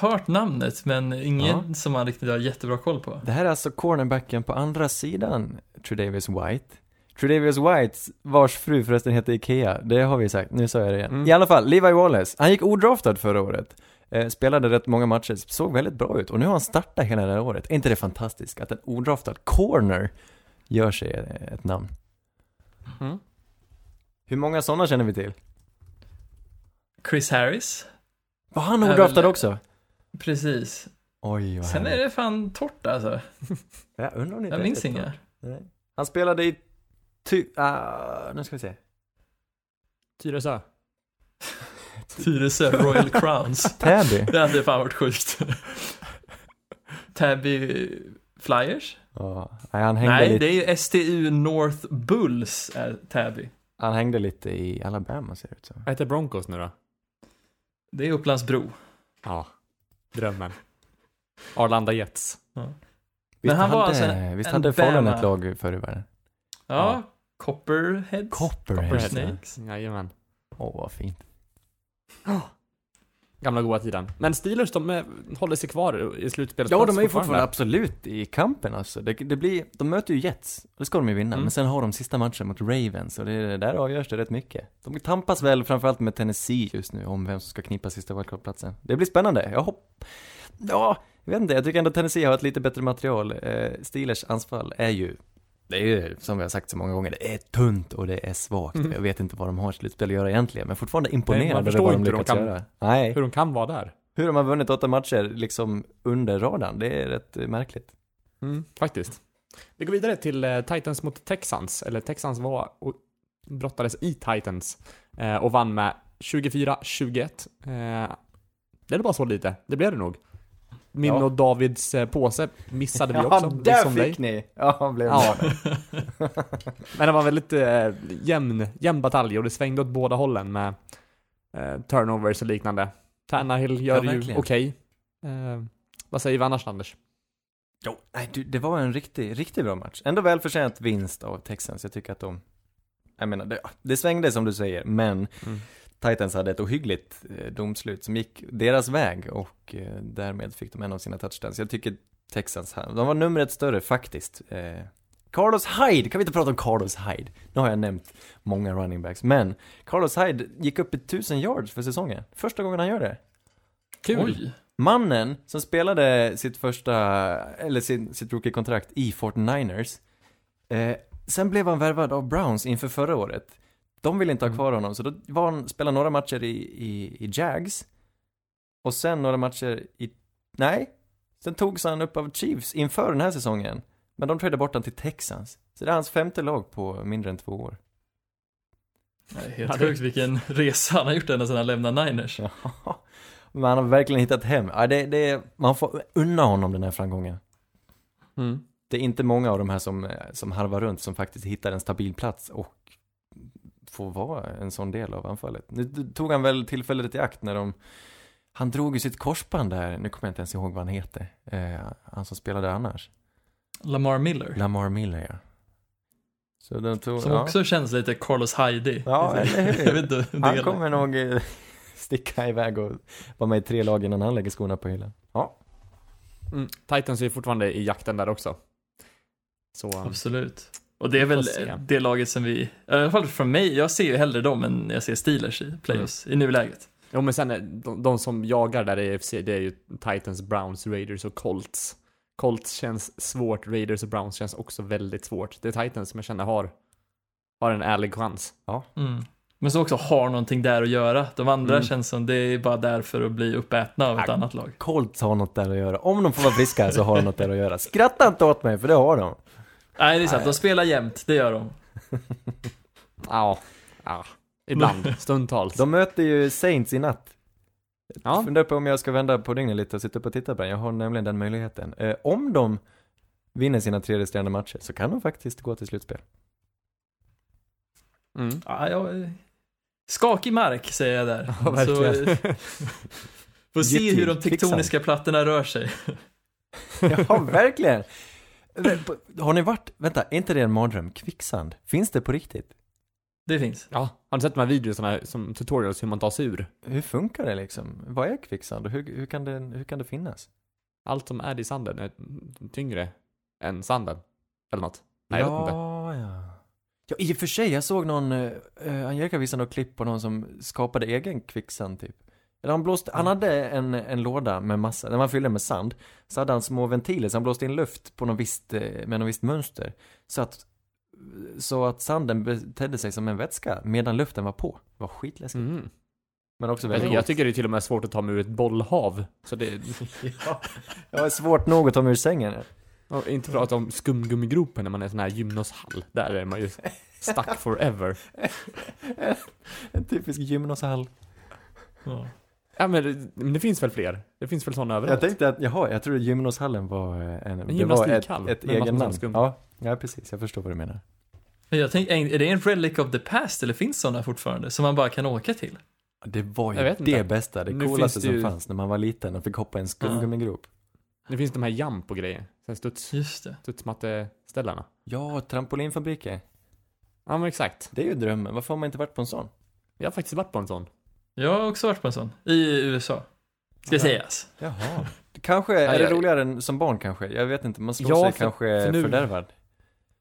Hört namnet, men ingen som man riktigt har jättebra koll på. Det här är alltså cornerbacken på andra sidan Tredavious White. Tredavious White, vars fru förresten heter Ikea, det har vi sagt, nu sa jag det igen. Mm. I alla fall, Levi Wallace, han gick odraftad förra året. Eh, spelade rätt många matcher, såg väldigt bra ut och nu har han startat hela det här året. Är inte det fantastiskt att en odraftad corner gör sig ett namn? Mm. Hur många sådana känner vi till? Chris Harris. Var han Är odraftad väl- också? Precis. Oj, vad Sen är det fan torrt alltså. Jag undrar om det inte Jag minns inga. Han spelade i ty... ah, nu ska vi se. Tyresö. Tyresö Royal Crowns. Täby. Det hade fan varit sjukt. Täby Flyers? Ja, nej, han hängde, Nej, lite, det är ju STU North Bulls är Täby. han hängde lite i Alabama ser det ut som. Vad heter Broncos nu då? Det är Upplandsbro. Ja, drömmen. Arlanda Jets. Visst han var hade, alltså en- visst en hade Falun Bama. ett lag förr i världen? Ja, Ja. Copperheads? Copperheads. Copper Snakes? Jajamän. Åh, vad fint. Gamla goda tiden. Men Steelers, de eh, håller sig kvar i slutspelet. Ja, de är ju fortfarande absolut i kampen alltså. Det, det blir, de möter ju Jets, och det ska de ju vinna. Mm. Men sen har de sista matchen mot Ravens, och det, där avgörs det rätt mycket. De tampas väl framförallt med Tennessee just nu, om vem som ska knipa sista wildcard-platsen. Det blir spännande, jag hopp... Ja, jag vet inte, jag tycker ändå Tennessee har ett lite bättre material. Eh, Steelers anfall är ju, det är ju, som vi har sagt så många gånger, det är tunt och det är svagt. Mm. Jag vet inte vad de har slutspel att göra egentligen, men fortfarande imponerad över vad de hur de lyckats kan- göra. Nej. Hur de kan vara där. Hur de har vunnit åtta matcher liksom under radarn, det är rätt eh, märkligt. Mm, faktiskt. Vi går vidare till eh, Titans mot Texans, eller Texans var och brottades i Titans eh, och vann med 24-21. Eh, det är bara så lite, det blev det nog. Min Ja. och Davids eh, påse missade vi också, liksom dig. ni! Ja, blev Ja. Men det var väldigt eh, jämn, jämn batalj och det svängde åt båda hållen med eh, turnovers och liknande. Tannehill gör Ja, ju okej. Eh, vad säger vi annars Anders? Jo, nej, du, det var en riktig, riktigt bra match. Ändå välförtjänt vinst av Texans. Jag tycker att de, jag menar, det, det svängde som du säger, men Mm. Titans hade ett ohyggligt eh, domslut som gick deras väg och eh, därmed fick de en av sina touchdowns. Jag tycker Texans, de var numret större faktiskt. Eh, Carlos Hyde, kan vi inte prata om Carlos Hyde? Nu har jag nämnt många running backs, men Carlos Hyde gick upp i 1000 yards för säsongen. Första gången han gör det. Kul! Oj. Mannen som spelade sitt första, eller sin, sitt rookie-kontrakt i 49ers, eh, sen blev han värvad av Browns inför förra året. De ville inte ha Mm. kvar honom, så då var han, spelade några matcher i, i, i Jags, och sen några matcher i, nej, sen togs han upp av Chiefs inför den här säsongen. Men de tradade bort honom till Texans. Så det är hans femte lag på mindre än två år. Helt sjukt vilken resa han har gjort ända sedan han lämnade Niners. Ja, men han har verkligen hittat hem. Ja, det, det, man får unna honom den här framgången. Mm. Det är inte många av de här som, som harvar runt som faktiskt hittar en stabil plats och får vara en sån del av anfallet. Nu tog han väl tillfället i akt när de han drog ju sitt korsband där, nu kommer jag inte ens ihåg vad han heter. Eh, han som spelade annars. Lamar Miller. Lamar Miller, ja. Så de tog, Som ja. också känns lite Carlos Heidi. Ja? Jag vet inte Han kommer nog eh, sticka iväg och vara med i tre lag innan han lägger skorna på hyllan. Ja. Mm. Titans är fortfarande i jakten där också. Så, Absolut. Och det är väl det laget som vi, i alla fall från mig, jag ser ju hellre dem än jag ser Steelers i playoffs i nuläget. jo men sen är de, de som jagar där i AFC, det är ju Titans, Browns, Raiders och Colts. Colts känns svårt, Raiders och Browns känns också väldigt svårt. Det är Titans som jag känner har, har en ärlig chans. Mm. Men som också har någonting där att göra. De andra Mm. känns som det är bara där för att bli uppätna av ett Ja. annat lag. Colts har något där att göra. Om de får vara friska så har de något där att göra. Skratta inte åt mig, för det har de. Nej, det är sant. De spelar jämt, det gör de. Ja, ja. Ibland, stundtals. De möter ju Saints i natt. ja. Funderar på om jag ska vända på dygnet lite och sitta upp och titta på den. Jag har nämligen den möjligheten. Eh, om de vinner sina tre resterande matcher så kan de faktiskt gå till slutspel. Mm. Ja, jag... Skakig mark, säger jag där. Ja, verkligen. Så, får se hur de tektoniska plattorna rör sig. ja, verkligen. Har ni varit, vänta, är inte det en mardröm? Kvicksand, finns det på riktigt? Det finns. Ja, har du sett de här videorna som tutorials hur man tar sig ur? Hur funkar det liksom? Vad är kvicksand och hur, hur, kan, det, hur kan det finnas? Allt som är i sanden är tyngre än sanden. Eller något. Nej, jag vet inte. ja, ja. Ja, i och för sig, jag såg någon, eh, Angelica visade något klipp på någon som skapade egen kvicksand typ. Han blåste, han hade en, en låda med massa, den var fylld med sand, så hade han små ventiler, så han blåste in luft på något visst, eh, med något visst mönster. Så att, så att sanden betedde sig som en vätska medan luften var på. Det var skitläskigt. Mm. Men också väldigt jag tycker det är till och med svårt att ta mig ur ett bollhav. Så det, ja, det var svårt nog att ta mig ur sängen. och inte prata om skumgummigropen när man är sån här gymnashall. Där är man ju stuck forever. en typisk gymnashall. Ja. Ja men det, finns väl fler? Det finns väl sådana Jag överallt? tänkte att, jaha, jag trodde gymnashallen var eh, en, det var ett, ett med massor egen namn. skum. Ja, ja, precis, jag förstår vad du menar. Men jag tänkte, är det en relic of the past eller finns sådana fortfarande som man bara kan åka till? Det var ju Jag det inte. bästa, det Nu coolaste det som ju- fanns när man var liten och fick hoppa i en skumgummigrop. Det finns de här jump och grejer. Sen studs, Just det. studsmatteställena. Ja, trampolinfabriker. Ja men exakt. Det är ju drömmen, varför har man inte varit på en sån? Jag har faktiskt varit på en sån. Jag har också varit på en sån. I USA. Ska Ja. sägas. Jaha. Kanske, är det roligare än som barn kanske? Jag vet inte, man slår Ja, sig för- kanske för nu- fördärvad.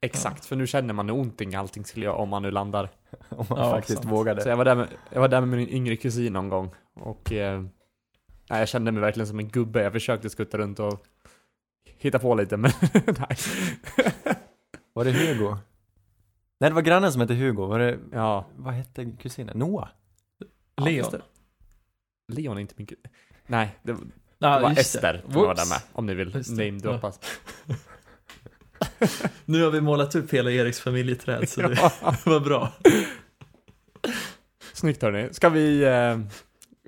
Exakt, för nu känner man hur ont allting skulle göra om man nu landar. Om man Ja, faktiskt sant. vågade. Så jag var där med, jag var där med min yngre kusin någon gång. Och eh, nej, jag kände mig verkligen som en gubbe. Jag försökte skutta runt och hitta på lite, men nej. Var det Hugo? Nej, det var grannen som hette Hugo. Var det, Ja, vad hette kusinen? Noah? Ja, Leon. det. Leon är inte min kusin. Nej, det, det Ja, var just Ester det. som var där med. Om ni vill det. namedroppas. Nu har vi målat upp hela Eriks familjeträd, så det Ja. var bra. Snyggt hörni. Ska vi... Eh,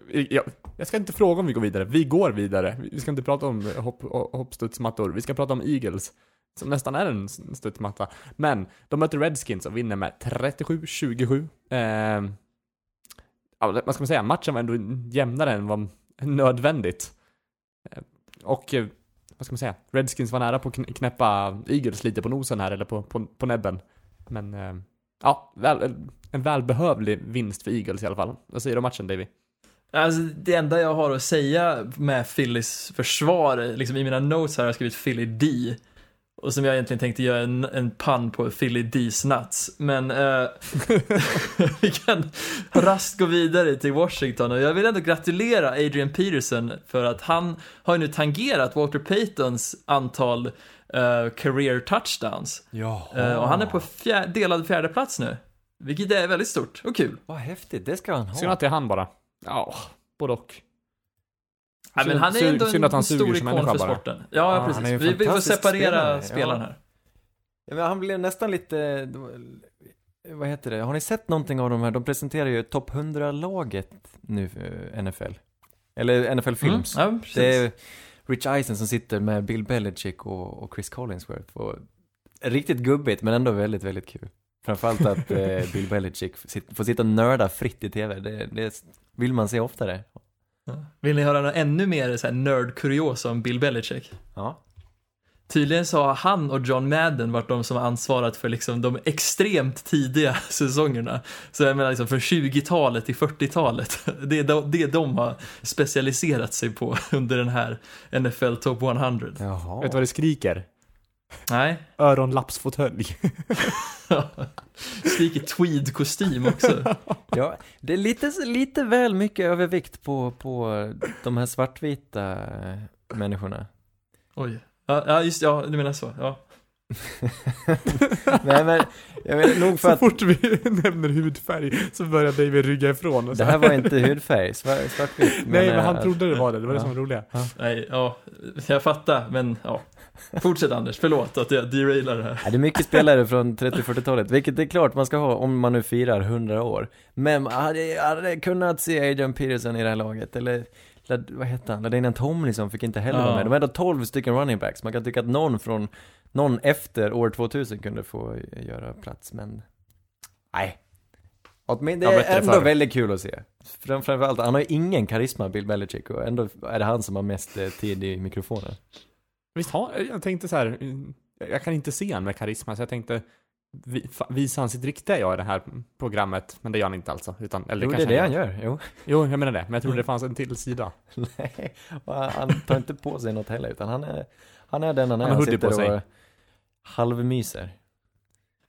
vi- ja, jag ska inte fråga om vi går vidare. Vi går vidare. Vi ska inte prata om hopp, hoppstudsmattor. Vi ska prata om Eagles. Som nästan är en studsmatta. Men de möter Redskins och vinner med 37-27. Eh, ja, vad ska man säga? Matchen var ändå jämnare än vad nödvändigt. Eh, och eh, vad ska man säga? Redskins var nära på att knäppa Eagles lite på nosen här, eller på, på, på näbben. Men eh, ja, väl, en välbehövlig vinst för Eagles i alla fall. Vad säger du om matchen Davy? Alltså, det enda jag har att säga med Phillys försvar, liksom i mina notes här har jag skrivit Philly D. Och som jag egentligen tänkte göra en, en pann på Philly D's nuts. Men eh, vi kan raskt gå vidare till Washington och jag vill ändå gratulera Adrian Peterson för att han har ju nu tangerat Walter Paytons antal eh, career touchdowns. Ja. Eh, och han är på fjär, delad fjärde plats nu. Vilket är väldigt stort och kul. Vad häftigt, det ska han ha. Synd att det är han bara. Ja, både och. Ja, men han är synd- ändå synd att han en stor ikon för sporten. Ja, Ja, han är ju precis. en Vi, vi får separera spelare, spelaren här. Ja, men han blev nästan lite, vad heter det, har ni sett någonting av de här? De presenterar ju topp 100-laget nu för NFL. Eller NFL Films. Mm, ja, precis. det är Rich Eisen som sitter med Bill Belichick och, och Chris Collinsworth. Och riktigt gubbigt, men ändå väldigt, väldigt kul. Framförallt att eh, Bill Belichick får sitta och nörda fritt i tv. Det, det vill man se oftare. Vill ni höra något ännu mer så här nörd-kuriosa om Bill Belichick? Ja. Tydligen så har han och John Madden varit de som har ansvarat för liksom de extremt tidiga säsongerna. Så jag menar liksom från 20-talet till 40-talet. Det är de, det de har specialiserat sig på under den här NFL Top 100. Jaha. Vet du vad det skriker? Nej, Öronlappsfåtölj. skriker tweed-kostym också. Ja, det är lite, lite väl mycket övervikt på, på de här svartvita eh, människorna. Oj. Ja, ja, just ja, du menar så. Ja. Nej men, jag menar, nog för Så att fort vi nämner hudfärg så börjar David rygga ifrån. Och så. det här var inte hudfärg, svart, svartvitt. Nej, men eh, han trodde det var det. Det var det ja. som var roliga. Nej, ja, jag fattar, men ja. Fortsätt Anders, förlåt att jag derailar det här. Ja, det är mycket spelare från 30-40-talet, vilket är klart man ska ha om man nu firar 100 år. Men man hade, hade kunnat se Adrian Peterson i det här laget, eller vad hette han? Ladinian Tomlinson fick inte heller Ja. vara med. De ändå 12 stycken running backs. Man kan tycka att någon från, någon efter år 2000 kunde få göra plats, men nej. Men det är ändå förr. väldigt kul att se. Fram- Framförallt, han har ju ingen karisma, Bill Belichick, och ändå är det han som har mest eh, tid i mikrofonen. Visst har, jag tänkte så här, jag kan inte se han med karisma, så jag tänkte visa han sitt riktiga jag i det här programmet, men det gör han inte alltså. Utan, eller Jo, det är det han gör, jo. Jo, jag menar det, men jag trodde det fanns en till sida. Nej, han- tar inte på sig något heller, utan han är, han är den han är. Han har Han hoodie på sitter sig. och halvmyser.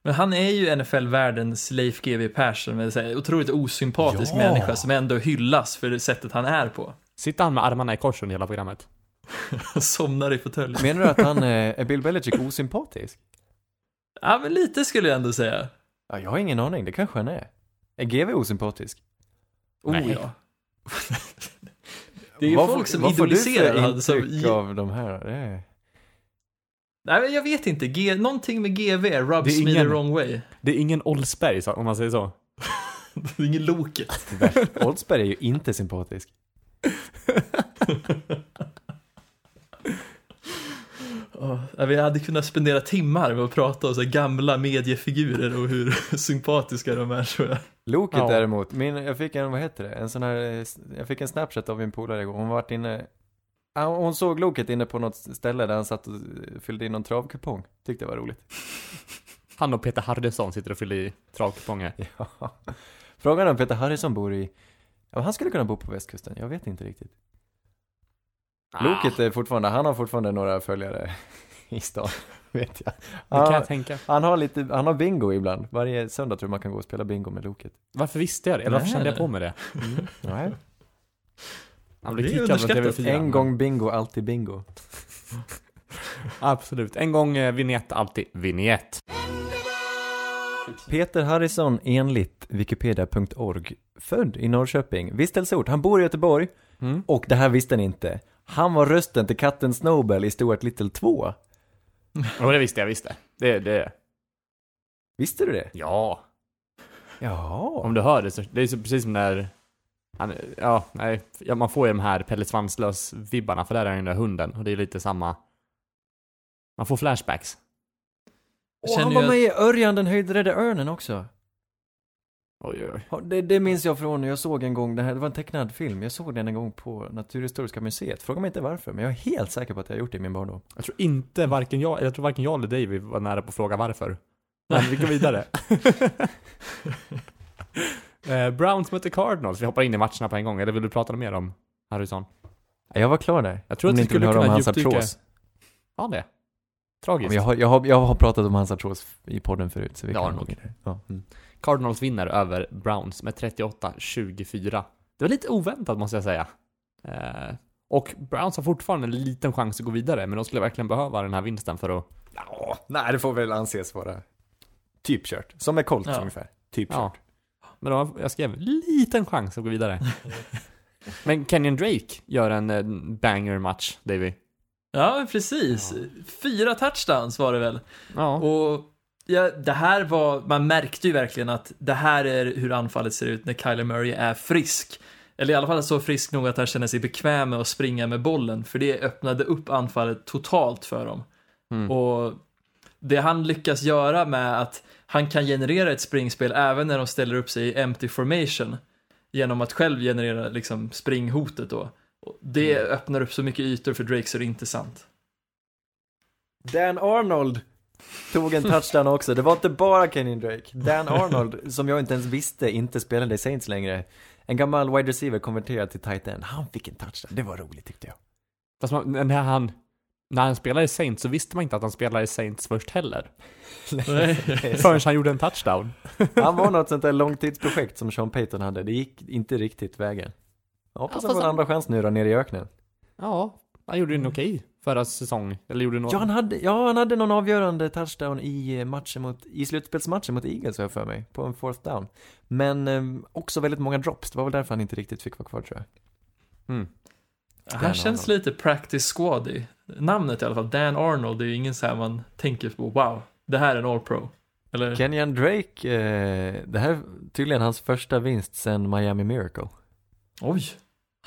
Men han är ju NFL-världens Leif GW Persson, med en otroligt osympatisk Ja. människa som ändå hyllas för det sättet han är på. Sitter han med armarna i kors under hela programmet? Somnar i fåtöljen. Menar du att han är, är Bill Belichick osympatisk? Ja, men lite skulle jag ändå säga. Ja, jag har ingen aning, det kanske han är. Är GV osympatisk? Oh Nej. ja. Det är ju Vad folk som vad får du för idoliserar. Som, intryck av de här? Det är... nej, men jag vet inte. G, någonting med GV rubs Det är me the ingen- wrong way. Det är ingen Oldsberg, så- om man säger så. Det är ingen Loket. Oldsberg är ju inte sympatisk. Oh, vi hade kunnat spendera timmar med att prata om så här gamla mediefigurer och hur sympatiska de är tror jag. Loket Ja. däremot, min, jag fick en, vad heter det, en sån här, jag fick en snapchat av min polare igår, hon var varit inne, hon såg Loket inne på något ställe där han satt och fyllde in någon travkupong, tyckte det var roligt. Han och Peter Hardesson sitter och fyller i travkuponger. Ja. Frågan är om Peter Harrison bor i, ja, han skulle kunna bo på västkusten, jag vet inte riktigt. Ah, Loket är fortfarande, han har fortfarande några följare i stan, vet jag. det kan Han, jag tänka. han har lite, han har bingo ibland. Varje söndag tror jag man kan gå och spela bingo med Loket. Varför visste jag det? Eller varför kände jag på mig det? Nej. Han är kickad från underskattat. TV4. En gång bingo, alltid bingo. Absolut. En gång eh, vignett, alltid vignett. Peter Harrison enligt wikipedia.org, född i Norrköping, vistelseort, han bor i Göteborg Mm. och det här visste ni inte. Han var rösten till katten Snowbell i Stuart Little 2. Och det visste jag, visste. Det, det, Visste du det? ja. Ja. Om du hör det så, det är så precis som när han, ja, nej, ja, man får ju de här Pelle Svanslös-vibbarna för där är den där hunden och det är lite samma Man får flashbacks Och han var med i Örjan den höjdrädde örnen också. Oj, oj. Ja, Det, det minns jag från när jag såg en gång, det, här, det var en tecknad film, jag såg den en gång på Naturhistoriska museet. Fråga mig inte varför, men jag är helt säker på att jag har gjort det i min barndom. Jag tror inte varken jag, jag tror varken jag eller David var nära på att fråga varför Men vi går vidare eh, Browns möter Cardinals, vi hoppar in i matcherna på en gång, eller vill du prata mer om Harrison? Jag var klar där. Jag tror Om att ni inte vill skulle höra om hans artros. Ja det Ja, Tragiskt Jag har, jag, har, jag har pratat om hans artros i podden förut, så vi Det kan nog. Ja. Mm. Cardinals vinner över Browns med 38-24. Det var lite oväntat måste jag säga. Eh, och Browns har fortfarande en liten chans att gå vidare, men de skulle verkligen behöva den här vinsten för att... Ja, nej, det får väl anses vara typ kört. Som med Colts Ja. ungefär. Typ Ja. kört. Men de, jag skrev liten chans att gå vidare. men Kenyon Drake gör en eh, banger-match, Davy. Ja, precis. Fyra touchdowns var det väl. Ja. Och ja, det här var, man märkte ju verkligen att det här är hur anfallet ser ut när Kyler Murray är frisk. Eller i alla fall så frisk nog att han känner sig bekväm med att springa med bollen, för det öppnade upp anfallet totalt för dem. Mm. Och det han lyckas göra med att han kan generera ett springspel även när de ställer upp sig i empty formation genom att själv generera liksom springhotet då. Det öppnar upp så mycket ytor för Drake så det är inte sant. Dan Arnold tog en touchdown också. Det var inte bara Kenyon Drake. Dan Arnold, som jag inte ens visste inte spelade i Saints längre. En gammal wide receiver konverterad till tight end. Han fick en touchdown. Det var roligt tyckte jag. Fast man, när han... När han spelade i Saints så visste man inte att han spelade i Saints först heller. Förrän han gjorde en touchdown. Han var något sånt där långtidsprojekt som Sean Payton hade. Det gick inte riktigt vägen. Jag hoppas Ja, han får en andra chans nu då, nere i öknen. Ja, han gjorde en okej förra säsong. Eller gjorde något... Ja han, hade, ja, han hade någon avgörande touchdown i eh, matchen mot, i slutspelsmatchen mot Eagles har jag för mig, på en fourth down. Men eh, också väldigt många drops, det var väl därför han inte riktigt fick vara kvar tror jag. Mm. Han känns Arnold. lite practice squad Namnet i alla fall, Dan Arnold, det är ju ingen så här man tänker på, wow, det här är en all pro. Eller? Kenyan Drake, eh, det här är tydligen hans första vinst sen Miami Miracle. Oj,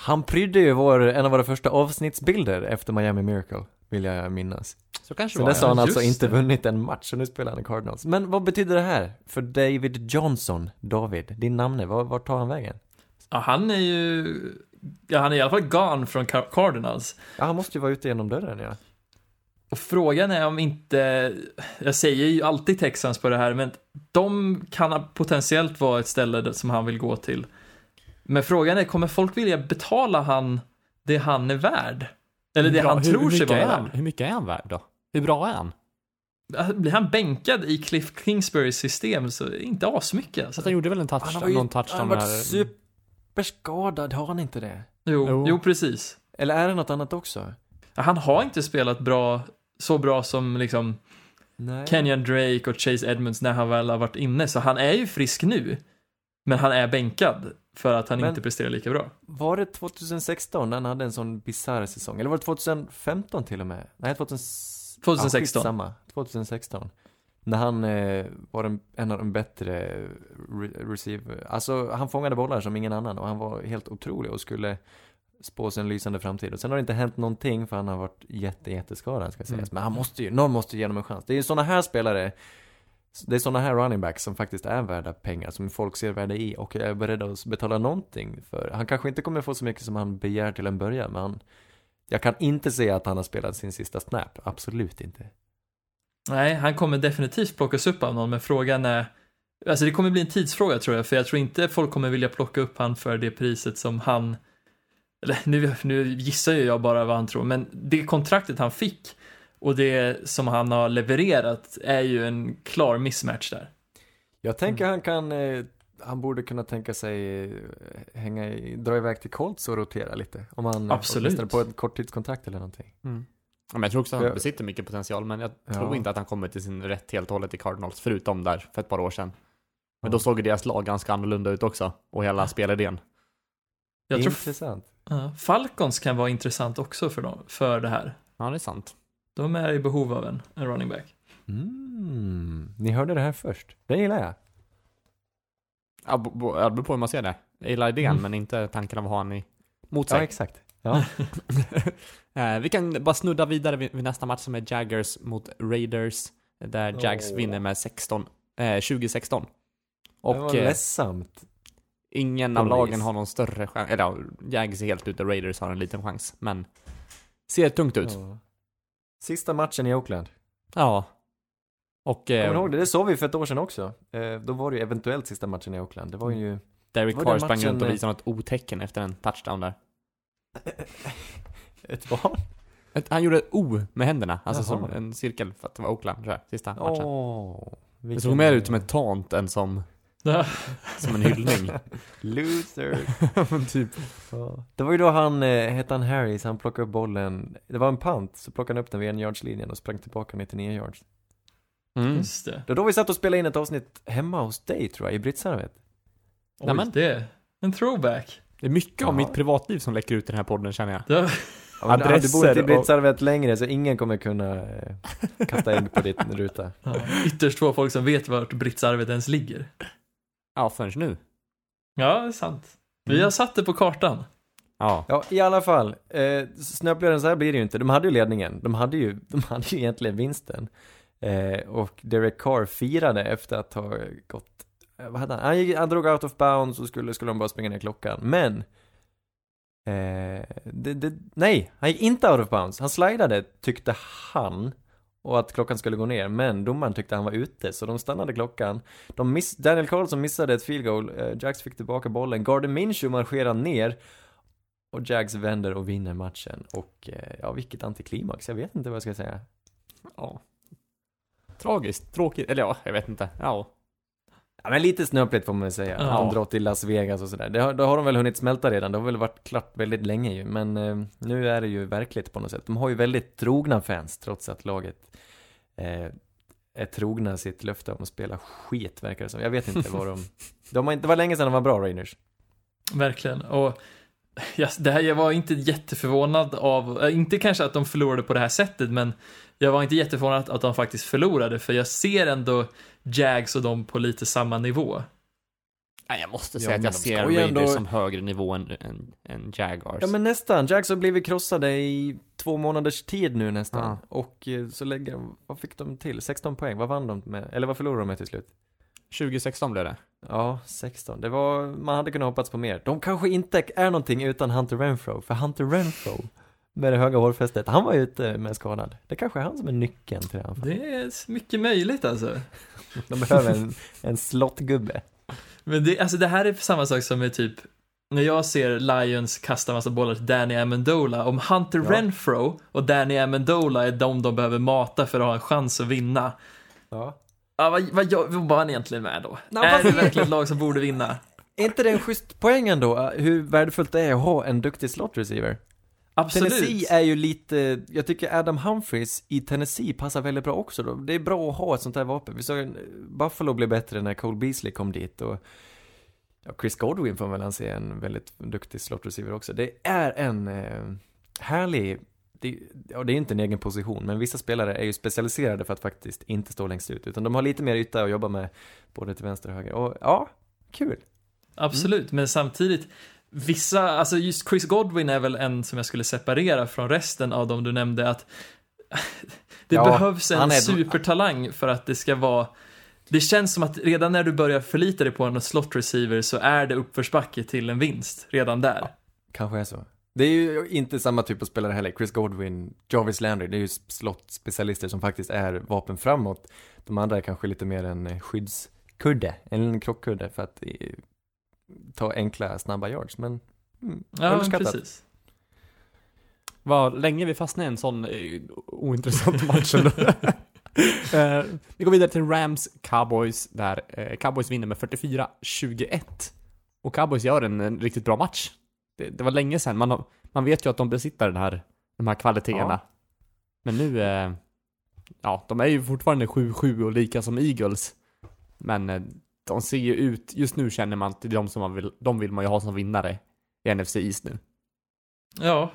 Han prydde ju vår, en av våra första avsnittsbilder efter Miami Miracle, vill jag minnas. Så kanske Sen det var. dess har han alltså just inte det. vunnit en match, och nu spelar han i Cardinals. Men vad betyder det här för David Johnson, David, din namne, var, vart tar han vägen? ja, han är ju, ja han är i alla fall gone från Car- Cardinals. Ja, han måste ju vara ute genom dörren ja. Och frågan är om inte, jag säger ju alltid Texans på det här, men de kan potentiellt vara ett ställe som han vill gå till. Men frågan är, kommer folk vilja betala han det han är värd? Eller det bra- han hur- tror hur sig mycket vara är han, värd? Hur mycket är han värd då? Hur bra är han? Blir han bänkad i Cliff Kingsburys system så är det inte asmycket alltså. Han gjorde väl en touchdown, någon touchdown han har varit här. superskadad, har han inte det? Jo, Jo. jo, precis. Eller är det något annat också? Han har inte spelat bra, så bra som liksom Nej. Kenyan Drake och Chase Edmonds när han väl har varit inne, så han är ju frisk nu. Men han är bänkad för att han Men- inte presterar lika bra. Var det 2016 när han hade en sån bisarr säsong? Eller var det 2015 till och med? Nej, 2000... 2016. Ja, samma. 2016. När han eh, var en, en av de bättre re- receiver. Alltså, han fångade bollar som ingen annan och han var helt otrolig och skulle spå sig en lysande framtid. Och sen har det inte hänt någonting för han har varit jätte, jätteskadad ska sägas. Mm. Men han måste ju, någon måste ge honom en chans. Det är ju sådana här spelare det är sådana här running backs som faktiskt är värda pengar, som folk ser värde i och är beredda att betala någonting för. Han kanske inte kommer få så mycket som han begär till en början, men han, jag kan inte säga att han har spelat sin sista snap, absolut inte. Nej, han kommer definitivt plockas upp av någon, men frågan är Alltså det kommer bli en tidsfråga tror jag, för jag tror inte folk kommer vilja plocka upp han för det priset som han eller nu, nu gissar ju jag bara vad han tror, men det kontraktet han fick och det som han har levererat är ju en klar mismatch där. Jag tänker han kan, eh, han borde kunna tänka sig eh, hänga i, dra iväg till Colts och rotera lite. Om han Absolut. åtminstone på ett korttidskontrakt eller någonting. Mm. Ja, men jag tror också att han besitter mycket potential, men jag tror Ja. inte att han kommer till sin rätt helt och hållet i Cardinals, förutom där för ett par år sedan. Men då såg ju deras lag ganska annorlunda ut också, och hela spelidén. Jag tror Intressant. ja, Falcons kan vara intressant också för, dem, för det här. Ja, det är sant. De är i behov av en, en running back. Mm, ni hörde det här först. Det gillar jag. Ja, ja, det beror på hur man ser det. Jag gillar idén, Mm. men inte tanken av att ha han i, mot Ja, sig. exakt. Ja. Eh, vi kan bara snudda vidare vid, nästa match som är Jaggers mot Raiders, där Jags Åh. vinner med 16, eh, 2016. det var Och eh, ledsamt. ingen av lagen har någon större chans, eller ja, Jags är helt ute, Raiders har en liten chans, men ser tungt ut. Ja. Sista matchen i Oakland. Ja. Och Kommer eh, ihåg det? Det såg vi för ett år sedan också. Eh, då var det ju eventuellt sista matchen i Oakland. Det var ju... Derek var Carr sprang runt och visade något otecken efter en touchdown där. Ett vad? Ett- Han gjorde ett O med händerna, alltså som Jaha. en cirkel, för att det var Oakland tror jag, sista matchen. Åh. det vilken- såg mer ut som en taunt än som, som en hyllning. Loser. Men typ. Ja. Det var ju då han, eh, hette han Harris, han plockade upp bollen. Det var en punt, så plockade han upp den vid en yardslinjen och sprang tillbaka 99 yards. Mm. just det. Det var då vi satt och spelade in ett avsnitt hemma hos dig tror jag, i Britsarvet. Oj, Nämen. det är en throwback. Det är mycket av Ja. mitt privatliv som läcker ut i den här podden känner jag. Det, Ja, men du har Adresser bott i och- längre så ingen kommer kunna eh, kasta in på din ruta. ja, ytterst få folk som vet vart Britsarvet ens ligger. Ja, förrän nu. Ja, det är sant. Vi Mm. har satt det på kartan. Ja. Ja, i alla fall. Eh, snöpligare än så här blir det ju inte. De hade ju ledningen. De hade ju, de hade ju egentligen vinsten. Eh, och Derek Carr firade efter att ha gått, eh, vad hade han? Han, gick, han drog out of bounds och skulle, skulle de bara springa ner klockan. Men, eh, det, det, nej, han gick inte out of bounds. Han slidade, tyckte han. Och att klockan skulle gå ner, men domaren tyckte han var ute, så de stannade klockan. De miss, Daniel Carlson missade ett field goal, eh, Jax fick tillbaka bollen, Gardner Minshew marscherar ner och Jags vänder och vinner matchen. Och eh, ja, vilket antiklimax, jag vet inte vad jag ska säga. ja. Tragiskt, tråkigt, eller ja, jag vet inte. Ja. Ja, men lite snöpligt får man väl säga. Ja. Att de drar till Las Vegas och sådär. Det har, då har de väl hunnit smälta redan. Det har väl varit klart väldigt länge ju. Men eh, nu är det ju verkligt på något sätt. De har ju väldigt trogna fans trots att laget är trogna sitt löfte om att spela skit verkar det som. Jag vet inte vad de... de har inte, det var länge sedan de var bra Raiders. Verkligen. Och ja, det här, jag var inte jätteförvånad av, äh, inte kanske att de förlorade på det här sättet, men jag var inte jätteförvånad att de faktiskt förlorade, för jag ser ändå Jags och dem på lite samma nivå. Nej, jag måste Ja, säga att men jag ser Raiders ändå- som högre nivå än, än, än Jaguars. Ja men nästan. Jags har blivit krossade i två månaders tid nu nästan. Ja. Och eh, så lägger de, vad fick de till? 16 poäng. Vad vann de med? Eller vad förlorade de med till slut? 2016 blev det. Ja, 16. Det var, man hade kunnat hoppats på mer. De kanske inte är någonting utan Hunter Renfro. För Hunter Renfro, med det höga hårfästet, han var ju ute med skadad. Det kanske är han som är nyckeln till det här. Det är mycket möjligt alltså. De behöver en, en slottgubbe. Men det, alltså det här är samma sak som med typ när jag ser Lions kasta massa bollar till Danny Amendola, om Hunter Ja. Renfro och Danny Amendola är de de behöver mata för att ha en chans att vinna. Ja. Ja, vad, vad, var han egentligen med då? Nej, är det verkligen ett lag som borde vinna? Är inte det en schysst poäng ändå? Hur värdefullt det är att ha en duktig slot receiver? Absolut. Tennessee är ju lite, jag tycker Adam Humphries i Tennessee passar väldigt bra också då. Det är bra att ha ett sånt här vapen. Vi såg Buffalo blev bättre när Cole Beasley kom dit och ja, Chris Godwin får man väl anse en väldigt duktig slot receiver också. Det är en eh, härlig, det, ja, det är inte en egen position, men vissa spelare är ju specialiserade för att faktiskt inte stå längst ut, utan de har lite mer yta att jobba med både till vänster och höger. Och ja, kul. Absolut, men samtidigt Vissa, alltså just Chris Godwin är väl en som jag skulle separera från resten av dem du nämnde att det Ja, behövs en är- supertalang för att det ska vara det känns som att redan när du börjar förlita dig på en slot receiver så är det uppförsbacke till en vinst redan där. Kanske är så. Det är ju inte samma typ av spelare heller. Chris Godwin, Jarvis Landry, det är ju slottspecialister som faktiskt är vapen framåt. De andra är kanske lite mer en skyddskudde, en krockkudde för att ta enkla, snabba yards. Men mm, Ja, underskattat. precis. Vad länge vi fastnade i en sån eh, ointressant match ändå. Eh, vi går vidare till Rams Cowboys där eh, Cowboys vinner med 44-21. Och Cowboys gör en, en riktigt bra match. Det, det var länge sedan, man, har, man vet ju att de besitter den här, de här kvaliteterna. Ja. Men nu, eh, ja, de är ju fortfarande 7-7 och lika som Eagles. Men eh, de ser ju ut, just nu känner man att det är de som man vill, de vill man ju ha som vinnare i NFC East nu. Ja,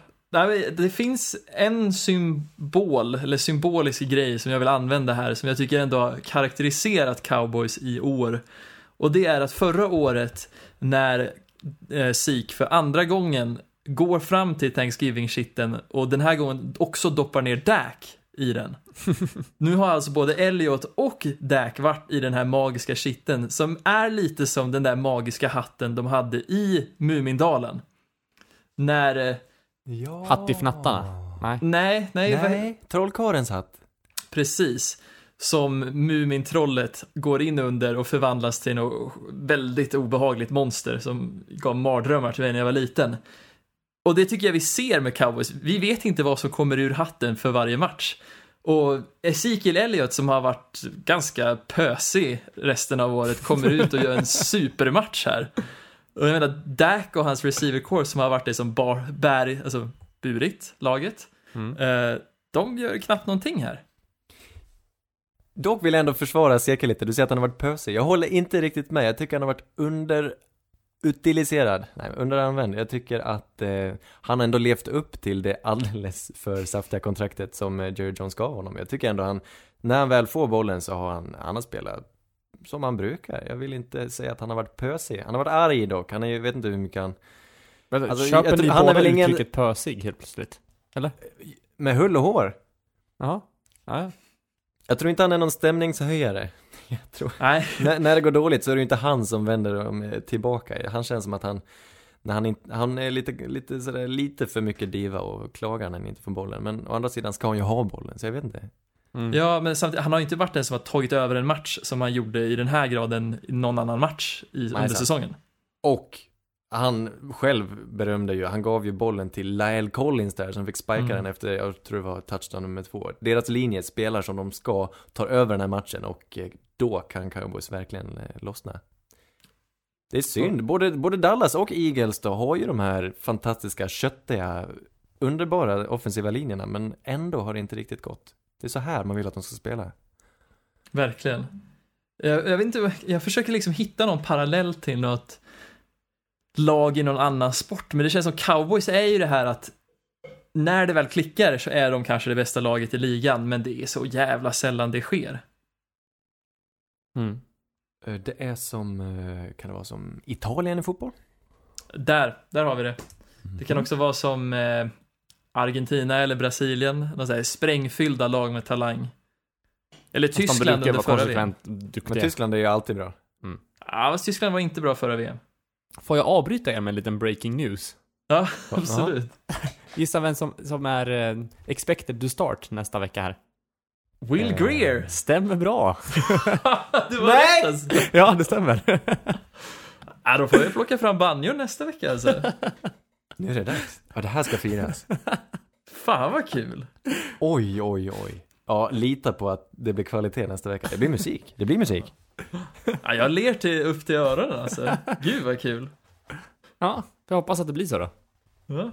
det finns en symbol, eller symbolisk grej som jag vill använda här, som jag tycker ändå har karaktäriserat cowboys i år. Och det är att förra året, när eh, Sik för andra gången går fram till Thanksgiving-shitten och den här gången också doppar ner Dak i den. nu har alltså både Elliot och Dak varit i den här magiska shitten som är lite som den där magiska hatten de hade i Mumindalen. När eh, Ja. Hattifnattarna? Nej. Nej, nej, Nej, trollkarlens hatt. precis. Som Mumintrollet går in under och förvandlas till något väldigt obehagligt monster som gav mardrömmar till mig när jag var liten. Och det tycker jag vi ser med cowboys. Vi vet inte vad som kommer ur hatten för varje match. Och Ezekiel Elliott som har varit ganska pösig resten av året kommer ut och gör en supermatch här. Och jag menar, Dak och hans receiver core som har varit det som bar, bär, alltså burit laget. Mm. Eh, de gör knappt någonting här. Dock vill jag ändå försvara Seke lite, du säger att han har varit pösig. Jag håller inte riktigt med, jag tycker han har varit underutiliserad, nej, underanvänd. Jag tycker att eh, han ändå levt upp till det alldeles för saftiga kontraktet som eh, Jerry Jones gav honom. Jag tycker ändå han, när han väl får bollen så har han, han har spelat som han brukar. Jag vill inte säga att han har varit pösig. Han har varit arg dock, han är, ju- vet inte hur mycket han, Men, Alltså, köper jag ni han är båda väl ingen- uttrycket pösig helt plötsligt? med hull och hår. Jaha. Ja, Jag tror inte han är någon stämningshöjare. Jag tror Nej, när, när det går dåligt så är det ju inte han som vänder dem eh, tillbaka. Han känns som att han, när han, inte, han är lite, lite, sådär, lite för mycket diva och klagar när han inte får bollen. Men å andra sidan ska han ju ha bollen, så jag vet inte. mm. ja, men samtidigt, han har ju inte varit den som har tagit över en match som han gjorde i den här graden i någon annan match i, under sant. säsongen. Och han själv berömde ju, han gav ju bollen till Lyle Collins där som fick spika Mm. den efter, jag tror det var touchdown nummer två. Deras linje spelar som de ska, tar över den här matchen och eh, då kan Cowboys verkligen eh, lossna. Det är synd, både, både Dallas och Eagles då har ju de här fantastiska, köttiga, underbara offensiva linjerna men ändå har det inte riktigt gått. Det är så här man vill att de ska spela. Verkligen. Jag, jag vet inte, jag försöker liksom hitta någon parallell till något lag i någon annan sport, men det känns som cowboys är ju det här att när det väl klickar så är de kanske det bästa laget i ligan, men det är så jävla sällan det sker. Mm. Eh, Det är som, eh, kan det vara som Italien i fotboll? Där, där har vi det. Det kan också vara som eh, Argentina eller Brasilien, säger sprängfyllda lag med talang. Eller Fast Tyskland under förra VM. konsekvent Men. Tyskland är ju alltid bra. Ja, fast Tyskland var inte bra förra VM. Får jag avbryta er med en liten breaking news? Ja, absolut. Gissa vem som, som är eh, expected to start nästa vecka här? Will Eh, Greer! Stämmer bra. du var Nej! rätt alltså. ja, det stämmer. Ja, då får vi plocka fram banjon nästa vecka alltså. Nu är det dags. Ja, det här ska firas. Fan vad kul. Oj, oj, oj. Ja, lita på att det blir kvalitet nästa vecka. Det blir musik. Det blir musik. Ja, jag ler till, upp till öronen alltså. Gud vad kul. ja, jag hoppas att det blir så då. Ja.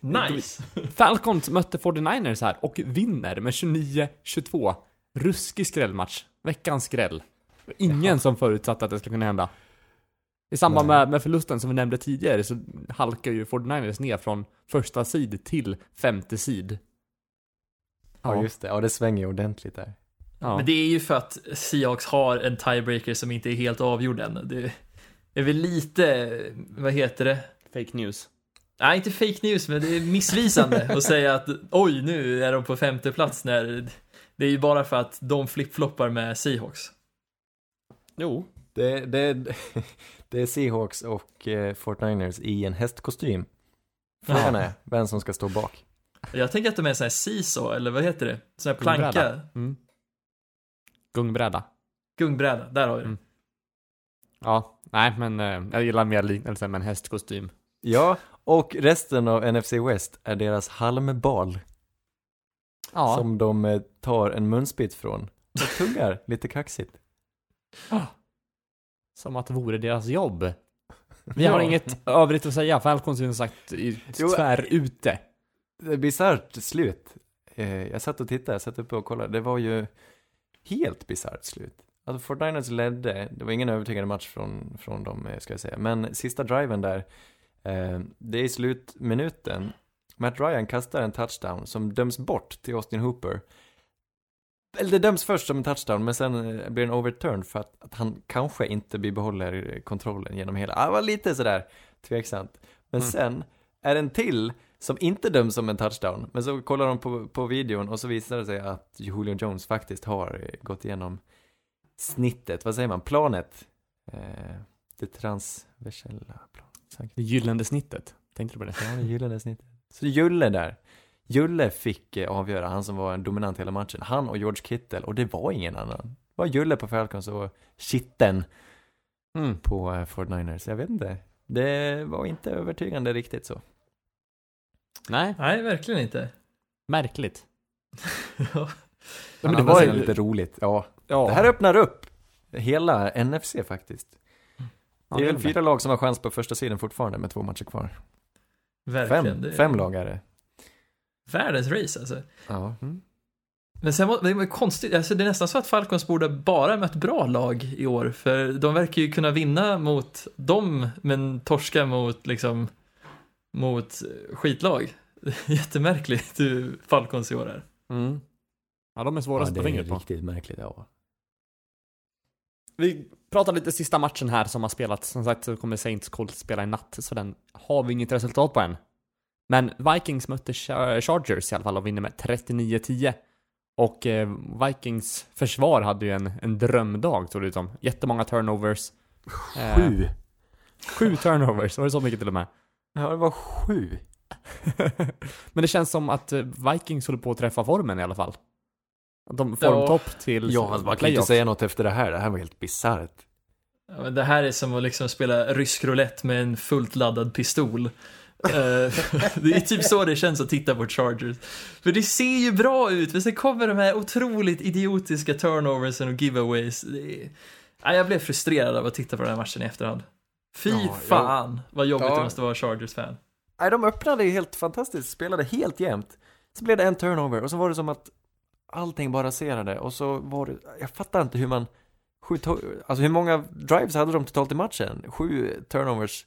Nice. Falcons mötte 49ers här och vinner med 29-22. Ruskig skrällmatch. Veckans skräll. Ingen som förutsatte att det skulle kunna hända. I samband med, med förlusten som vi nämnde tidigare så halkar ju 49ers ner från första sid till femte sid. Ja, just det. Ja, det svänger ju ordentligt där. Ja. Men det är ju för att Seahawks har en tiebreaker som inte är helt avgjord än. Det är väl lite, vad heter det? Fake news. Nej, inte fake news, men det är missvisande att säga att oj, nu är de på femte plats när det är ju bara för att de flipfloppar med Seahawks. Jo. Det, det, det är Seahawks och eh, 49ers i en hästkostym. Frågan är vem som ska stå bak. Jag tänker att de är sån här seesaw, eller vad heter det? Sån här planka. Gungbräda. Mm. Gungbräda. Gungbräda, där har vi det. Mm. Ja, nej men eh, jag gillar mer liknelsen med en hästkostym. Ja, och resten av NFC West är deras halmbal Ja, som de eh, tar en munsbit från och tuggar lite kaxigt. som att det vore deras jobb. Vi har inget övrigt att säga, Falcons är som sagt tvär ute. Det är bisarrt slut. Eh, jag satt och tittade, jag satt uppe och kollade. Det var ju helt bisarrt slut. Alltså 49ers ledde, det var ingen övertygande match från, från dem, eh, ska jag säga. Men sista driven där, det är i slutminuten. Matt Ryan kastar en touchdown som döms bort till Austin Hooper. Eller det döms först som en touchdown, men sen eh, blir den overturned för att, att han kanske inte bibehåller kontrollen genom hela. Ah, Det var lite sådär tveksamt. Men Mm. sen är det en till som inte döms som en touchdown. Men så kollar de på, på videon och så visar det sig att Julio Jones faktiskt har eh, gått igenom snittet, vad säger man, planet. Eh, det transversella planet. Det gyllene snittet. Tänkte du på det? Ja, det gyllene snittet. Så Julle där. Julle fick eh, avgöra, han som var en dominant hela matchen. Han och George Kittle, och det var ingen annan. Det var Julle på Falcons och Kitten Mm. på eh, 49ers. Jag vet inte. Det var inte övertygande riktigt så. Nej, Nej, verkligen inte. märkligt. Ja. Men det var ju lite roligt. Ja, Ja, det här öppnar upp hela NFC faktiskt. Ja, Det är det väl är det. fyra lag som har chans på första sidan fortfarande med två matcher kvar. Verkligen. Fem, Det är fem lag är det. Världens race alltså. Ja. Mm. Men sen var det var konstigt, alltså det är nästan så att Falcons borde bara mött bra lag i år, för de verkar ju kunna vinna mot dem, men torska mot liksom, mot skitlag. Jättemärkligt hur Falcons i år är. Mm. Ja, de är svåra att sätta fingret på. riktigt märkligt, ja. Vi pratar lite sista matchen här som har spelats. Som sagt så kommer Saints Colts spela i natt, så den har vi inget resultat på än. Men Vikings mötte Char- Chargers i alla fall och vinner med 39-10. Och eh, Vikings försvar hade ju en, en drömdag såg det ut som. Jättemånga turnovers. Eh, Sju. Sju turnovers, var det så mycket till och med? Ja, det var sju. Men det känns som att eh, Vikings håller på att träffa formen i alla fall. De formtopp till Ja, man kan inte säga något efter det här. Det här var helt bisarrt. Ja, det här är som att liksom spela rysk roulette med en fullt laddad pistol. Eh, det är typ så det känns att titta på Chargers. För det ser ju bra ut, men sen kommer de här otroligt idiotiska turnoversen och giveaways. Det är... ja, jag blev frustrerad av att titta på den här matchen i efterhand. Fy Ja, jag- fan vad jobbigt Ja. det måste vara Chargers-fan. Nej, de öppnade ju helt fantastiskt, spelade helt jämnt. Så blev det en turnover och så var det som att allting bara raserade och så var det, jag fattar inte hur man, sju, alltså hur många drives hade de totalt i matchen? Sju turnovers.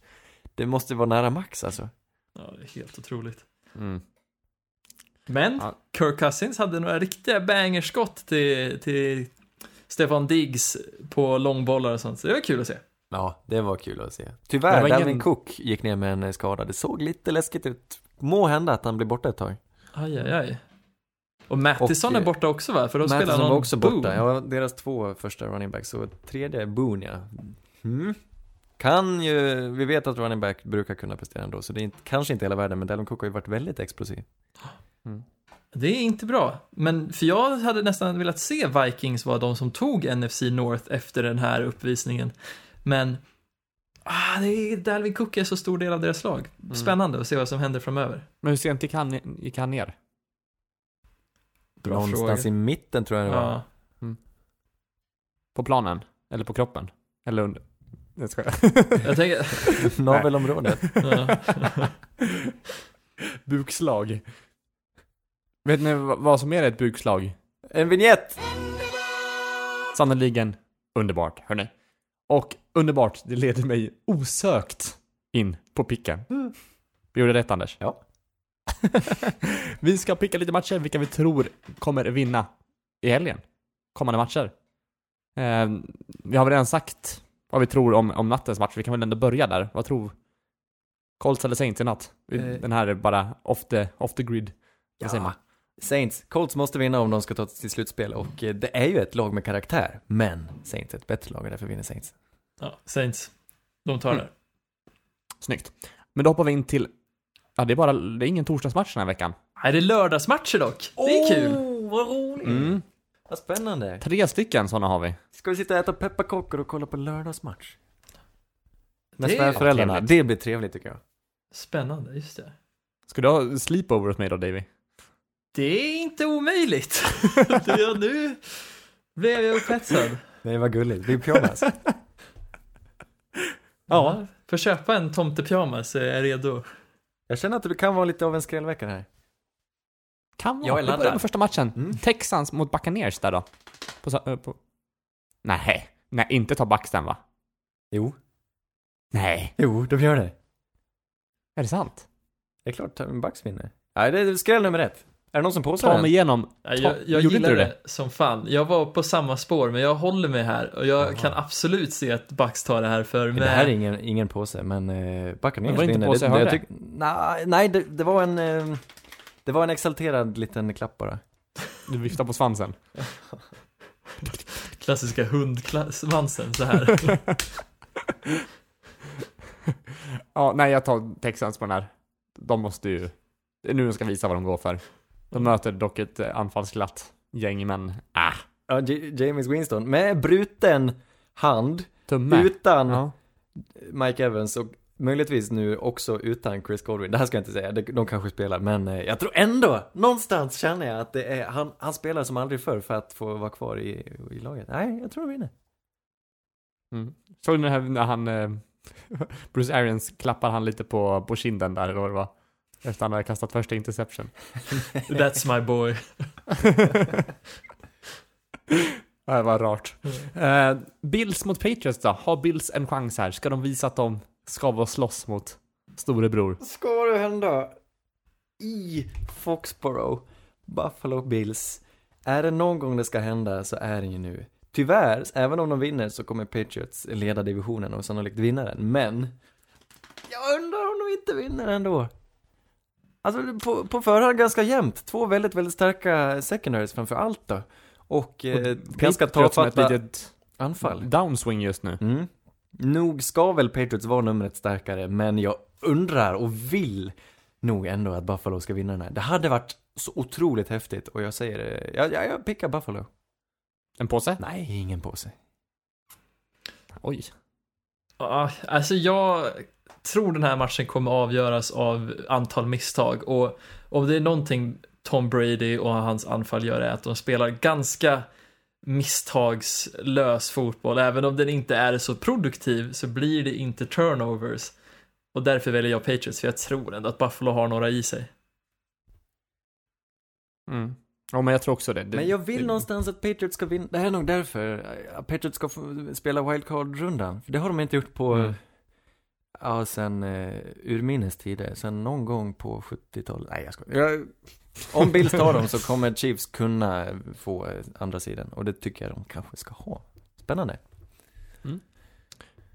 Det måste vara nära max alltså. Ja, det är helt otroligt. Mm. Men Ja. Kirk Cousins hade några riktiga bangerskott till, till Stefan Diggs på långbollar och sånt, så det var kul att se. Ja, det var kul att se. Tyvärr, var Dalvin ingen- Cook gick ner med en skada. Det såg lite läskigt ut. Må hända att han blir borta ett tag. Aj, aj, aj. Och Mattison Och, är borta också va? För de spelar Matheson någon var också boom. borta. Ja, deras två första running backs. Så tredje är Boone, ja. Mm. Kan ju, vi vet att running back brukar kunna prestera ändå, så det är inte, kanske inte hela världen, men Dalvin Cook har ju varit väldigt explosiv. Det är inte bra. Men för jag hade nästan velat se Vikings vara de som tog NFC North efter den här uppvisningen. Men ah, det är, Dalvin Cook är så stor del av deras lag. Mm. Spännande att se vad som händer framöver. Men hur sent gick han, gick han ner? Bra Någonstans fråga. i mitten tror jag det var. Ja. På planen? Eller på kroppen? Eller under? Jag skojar. Jag tänker... Navelområdet. Bukslag. Vet ni vad som är ett bukslag? En vignett! Sannerligen underbart, hörni. Och underbart, det leder mig osökt in på picken. Vi gjorde rätt Anders. Ja. vi ska picka lite matcher, vilka vi tror kommer vinna i helgen. Kommande matcher. Eh, vi har väl redan sagt vad vi tror om, om nattens match, vi kan väl ändå börja där. Vad tror Colts eller Saints i natt? Eh. Den här är bara off the, off the grid. Vad säger man? Saints, Colts måste vinna om de ska ta till slutspel och eh, det är ju ett lag med karaktär, men Saints är ett bättre lag och därför vinner Saints. ja, Saints. De tar det. Snyggt. Men då hoppar vi in till Ja, det är bara, det är ingen torsdagsmatch den här veckan. Nej, det är lördagsmatcher dock. Det är kul. Oh, vad roligt! Mm. Vad spännande. Tre stycken sådana har vi. Ska vi sitta och äta pepparkakor och kolla på lördagsmatch? Med Det- svärföräldrarna. trevligt. Det blir trevligt tycker jag. Spännande, just det. Ska du ha sleepover hos mig då, Davy? Det är inte omöjligt. det, nu blev jag upphetsad. Nej, vad gulligt. Det är pyjamas. Ja, för att köpa en tomtepyjamas så är jag redo. Jag känner att det kan vara lite av en skrällvecka här. Kan vara. Jag är Vi börjar laddad. med första matchen. Mm. Texans mot Buccaneers där då. På, sa- eh, på... Nej, nej, inte ta Bucks va? Jo. Nej, Jo, de gör det. är det sant? Det är klart, Bucks vinner. Nej, det är skräll nummer ett. Är det någon som påstår Ta mig igenom. Ta- jag jag gjorde inte gillar du det som fan. Jag var på samma spår, men jag håller mig här och jag kan absolut se att Bucks tar det här för Det här är ingen, ingen påse, men eh, Buccaneers var det inte vinner. påse jag hörde? tyck- nej, nej det, det var en... Eh, det var en exalterad liten klapp bara. Du viftar på svansen. klassiska hundsvansen så här. Ja, nej, jag tar Texans på den här. De måste ju... Det är nu de ska visa vad de går för. De möter dock ett eh, anfallsglatt gäng, men ah, Ja, J- James Winston med bruten hand, tumme. utan Ja. Mike Evans och möjligtvis nu också utan Chris Godwin. Det här ska jag inte säga, de, kanske spelar, men eh, jag tror ändå, någonstans känner jag att det är, han, han spelar som aldrig förr för att få vara kvar i, i laget. Nej, jag tror de vinner. Mm. Såg ni när han... Eh, Bruce Arians klappar han lite på, på kinden där, eller vad det var? Efter att han hade kastat första interception. That's my boy. Det var rart. Eh, Bills mot Patriots då? Har Bills en chans här? Ska de visa att de ska vara slåss mot storebror? Ska det hända i Foxborough, Buffalo Bills? Är det någon gång det ska hända så är det ju nu. Tyvärr, även om de vinner så kommer Patriots leda divisionen och sannolikt vinna den, men jag undrar om de inte vinner ändå. Alltså på, på förhand ganska jämnt. Två väldigt, väldigt starka secondaries framför allt då. Och, eh, ganska med ett tafatta litet anfall. downswing just nu. Mm. Nog ska väl Patriots vara numret starkare, men jag undrar och vill nog ändå att Buffalo ska vinna den här. Det hade varit så otroligt häftigt och jag säger det, jag, jag, jag pickar Buffalo. En påse? Nej, ingen påse. Oj. Ja, alltså jag tror den här matchen kommer avgöras av antal misstag och om det är någonting Tom Brady och hans anfall gör är att de spelar ganska misstagslös fotboll. Även om den inte är så produktiv så blir det inte turnovers. Och därför väljer jag Patriots för jag tror ändå att Buffalo har några i sig. Mm. Ja, men jag tror också det. det Men jag vill det, någonstans att Patriots ska vinna. Det är nog därför att Patriots ska spela wildcard-rundan. För det har de inte gjort på, Mm. Ja, sen uh, urminnes tider. Sen någon gång på 70-talet. Nej, jag skojar. Jag, om Bills tar dem så kommer Chiefs kunna få eh, andra sidan. Och det tycker jag de kanske ska ha. Spännande.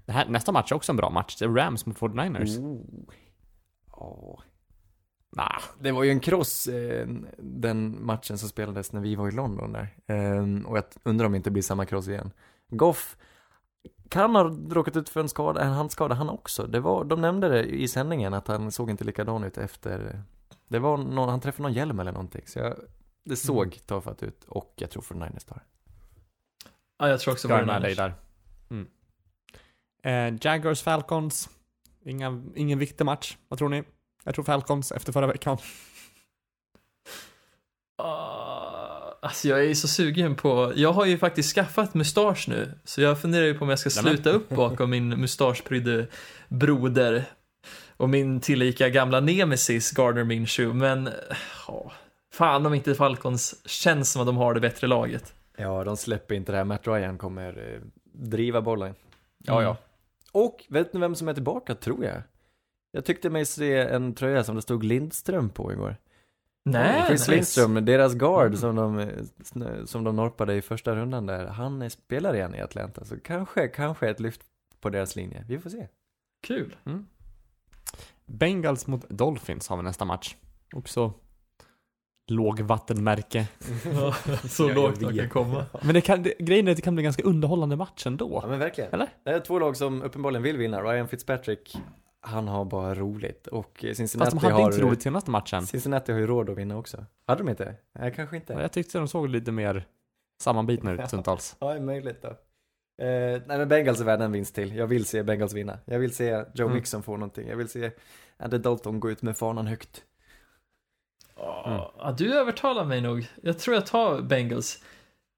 det här, nästa match är också en bra match. Det är Rams mot 49ers. Oh. Ja. Nah. Det var ju en kross, eh, den matchen som spelades när vi var i London där. Ehm, och jag undrar om det inte blir samma kross igen. Goff kan ha råkat ut för en skada, en handskada han också. Det var, de nämnde det i sändningen att han såg inte likadan ut efter, det var någon, han träffade någon hjälm eller någonting. Så jag, det såg Mm. tafatt ut och jag tror för Niners tar. Ja, jag tror också Ska jag på med dig den där. Mm. Eh, Jaguars Falcons. Inga, ingen viktig match. Vad tror ni? Jag tror Falcons efter förra veckan. Uh, alltså jag är så sugen på, jag har ju faktiskt skaffat mustasch nu, så jag funderar ju på om jag ska sluta upp bakom min mustaschprydde broder och min tillika gamla nemesis Gardner Minshew, men ja, fan om inte Falcons känns som att de har det bättre laget. Ja, de släpper inte det här. Matt Ryan kommer eh, driva bollen. Ja, Mm. ja. Och vet ni vem som är tillbaka, tror jag? Jag tyckte mig se en tröja som det stod Lindström på igår. Nej, Chris nice. Lindström, deras guard som de, eh, som de norpade i första rundan där, han är- spelar igen i Atlanta. Så kanske, kanske ett lyft på deras linje. Vi får se. Kul. Bengals mot Dolphins har vi nästa match. Också lågvattenmärke. så Jag- lågt jag man kan komma. Men det kan, det, grejen är att det kan bli en ganska underhållande match ändå. Ja men verkligen. Eller? Det är två lag som uppenbarligen vill vinna. Ryan Fitzpatrick, han har bara roligt och eh, Fast Cincinnati de hade har... inte roligt senaste matchen. Cincinnati har ju råd att vinna också. Hade de inte? Nej, kanske inte. Jag tyckte de såg lite mer sammanbitna ut stundtals. Ja, det är möjligt då. Eh, nej men Bengals är värda en vinst till. Jag vill se Bengals vinna. Jag vill se Joe Mm. Mixon få någonting. Jag vill se Andy Dalton gå ut med fanan högt. Ja, ja, du övertalar mig nog. Jag tror jag tar Bengals.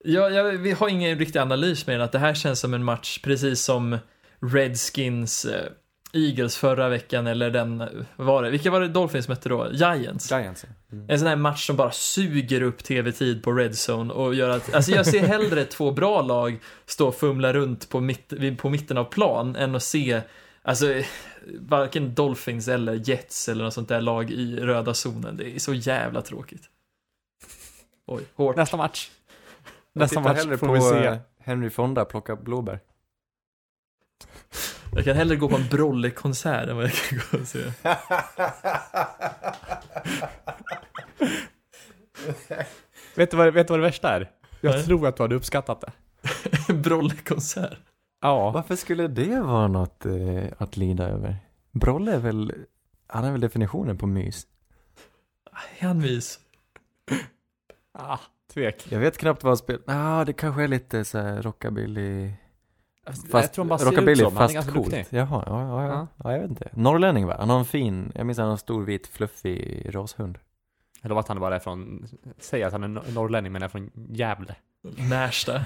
Jag, jag, vi har ingen riktig analys med att det här känns som en match precis som Redskins eh, Eagles förra veckan eller den, var det? Vilka var det Dolphins mötte då? Giants. Giants. Mm. En sån här match som bara suger upp tv-tid på Redzone och gör att, alltså jag ser hellre två bra lag stå och fumla runt på, mitt, på mitten av plan än att se, alltså varken Dolphins eller Jets eller något sånt där lag i röda zonen. Det är så jävla tråkigt. Oj, hårt. Nästa match. Nästa match hellre får på vi se. eh, Henry Fonda plocka blåbär. Jag kan hellre gå på en Brolle-konsert än vad jag kan gå och se. Vet du, vad, vet du vad det värsta är? Jag Nej. tror att du hade uppskattat det. Brolle-konsert. Ja. Varför skulle det vara något eh, att lida över? Brolle är väl, han är väl definitionen på mys? Är han mys? Ah, tvek. Jag vet knappt vad han spelar, ah, det kanske är lite så här rockabilly Fast rockabilly fast coolt. duktig. Jaha, ja, ja, ja. Ja. ja. jag vet inte. Norrlänning va? Han har en fin, jag minns han har en stor vit fluffig rashund. Eller att han bara är från, säg att han är nor- norrlänning men är från Gävle. Märsta.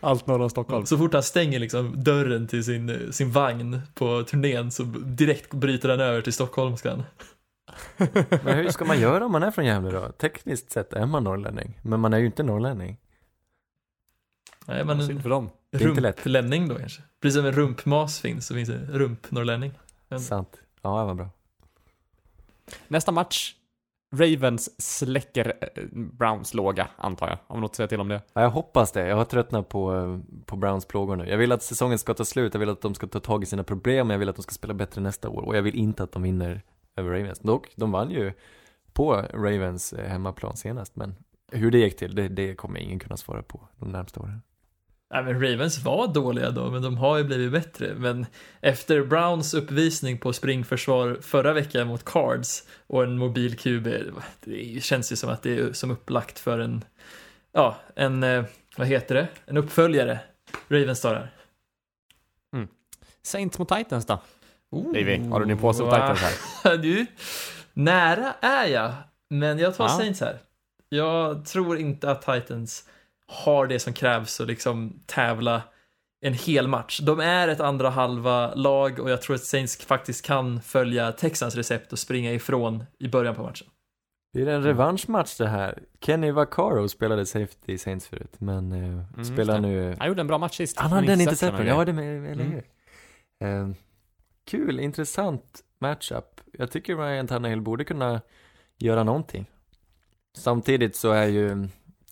Allt norr om Stockholm. Så fort han stänger liksom dörren till sin, sin vagn på turnén så direkt bryter han över till stockholmskan. Men hur ska man göra om man är från Gävle då? Tekniskt sett är man norrlänning, men man är ju inte norrlänning. Nej, men Synd för dem. är inte lätt. rumplänning då kanske. Precis som en rumpmas finns så finns det rumpnorrlänning. Men- Sant. Ja, det var bra. Nästa match. Ravens släcker eh, Browns låga, antar jag. Har vi något att säga till om det? Ja, jag hoppas det. Jag har tröttnat på, eh, på Browns plågor nu. Jag vill att säsongen ska ta slut, jag vill att de ska ta tag i sina problem, jag vill att de ska spela bättre nästa år och jag vill inte att de vinner över Ravens. Dock, de vann ju på Ravens eh, hemmaplan senast, men hur det gick till, det, det kommer ingen kunna svara på de närmsta åren. Nej, men Ravens var dåliga då, men de har ju blivit bättre. Men efter Browns uppvisning på springförsvar förra veckan mot Cards och en mobil QB, det känns ju som att det är som upplagt för en, ja, en, eh, vad heter det, en uppföljare. Ravens tar här. Saints mot Titans då? Oh, Davy, har du din påse på Titans här? du, nära är jag, men jag tar Ja. Saints här. Jag tror inte att Titans har det som krävs att liksom tävla en hel match. De är ett andra halva lag och jag tror att Saints faktiskt kan följa Texans recept och springa ifrån i början på matchen. Det är en revanschmatch det här. Kenny Vaccaro spelade safety i Saints förut, men eh, spelar just det. nu... Han gjorde en bra match sist. Han hade den interception, ja det med, eller Mm. Eh, kul, intressant matchup. Jag tycker Ryan Tannehill borde kunna göra någonting. Samtidigt så är ju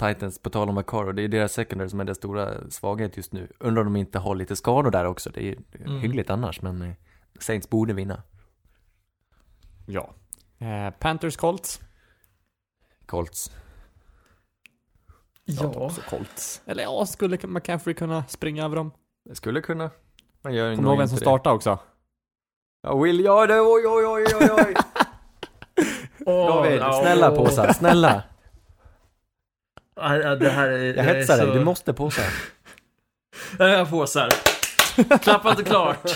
Titans, på tal om Vaccaro, det är deras secondary som är deras stora svaghet just nu. Undrar om de inte har lite skador där också, det är Mm. hyggligt annars, men eh, Saints borde vinna. Ja. Eh, Panthers Colts. Colts. Ja, också Colts. Eller ja, skulle McCaffrey kunna springa över dem? Det skulle kunna. Man gör Kommer du ihåg vem som startade också? Ja, Will gör det, oj oj oj oj oj. David, snälla påsar, snälla. Ja, det här är, Jag hetsar dig, du måste påsa. Jag påsar. Klappa inte klart.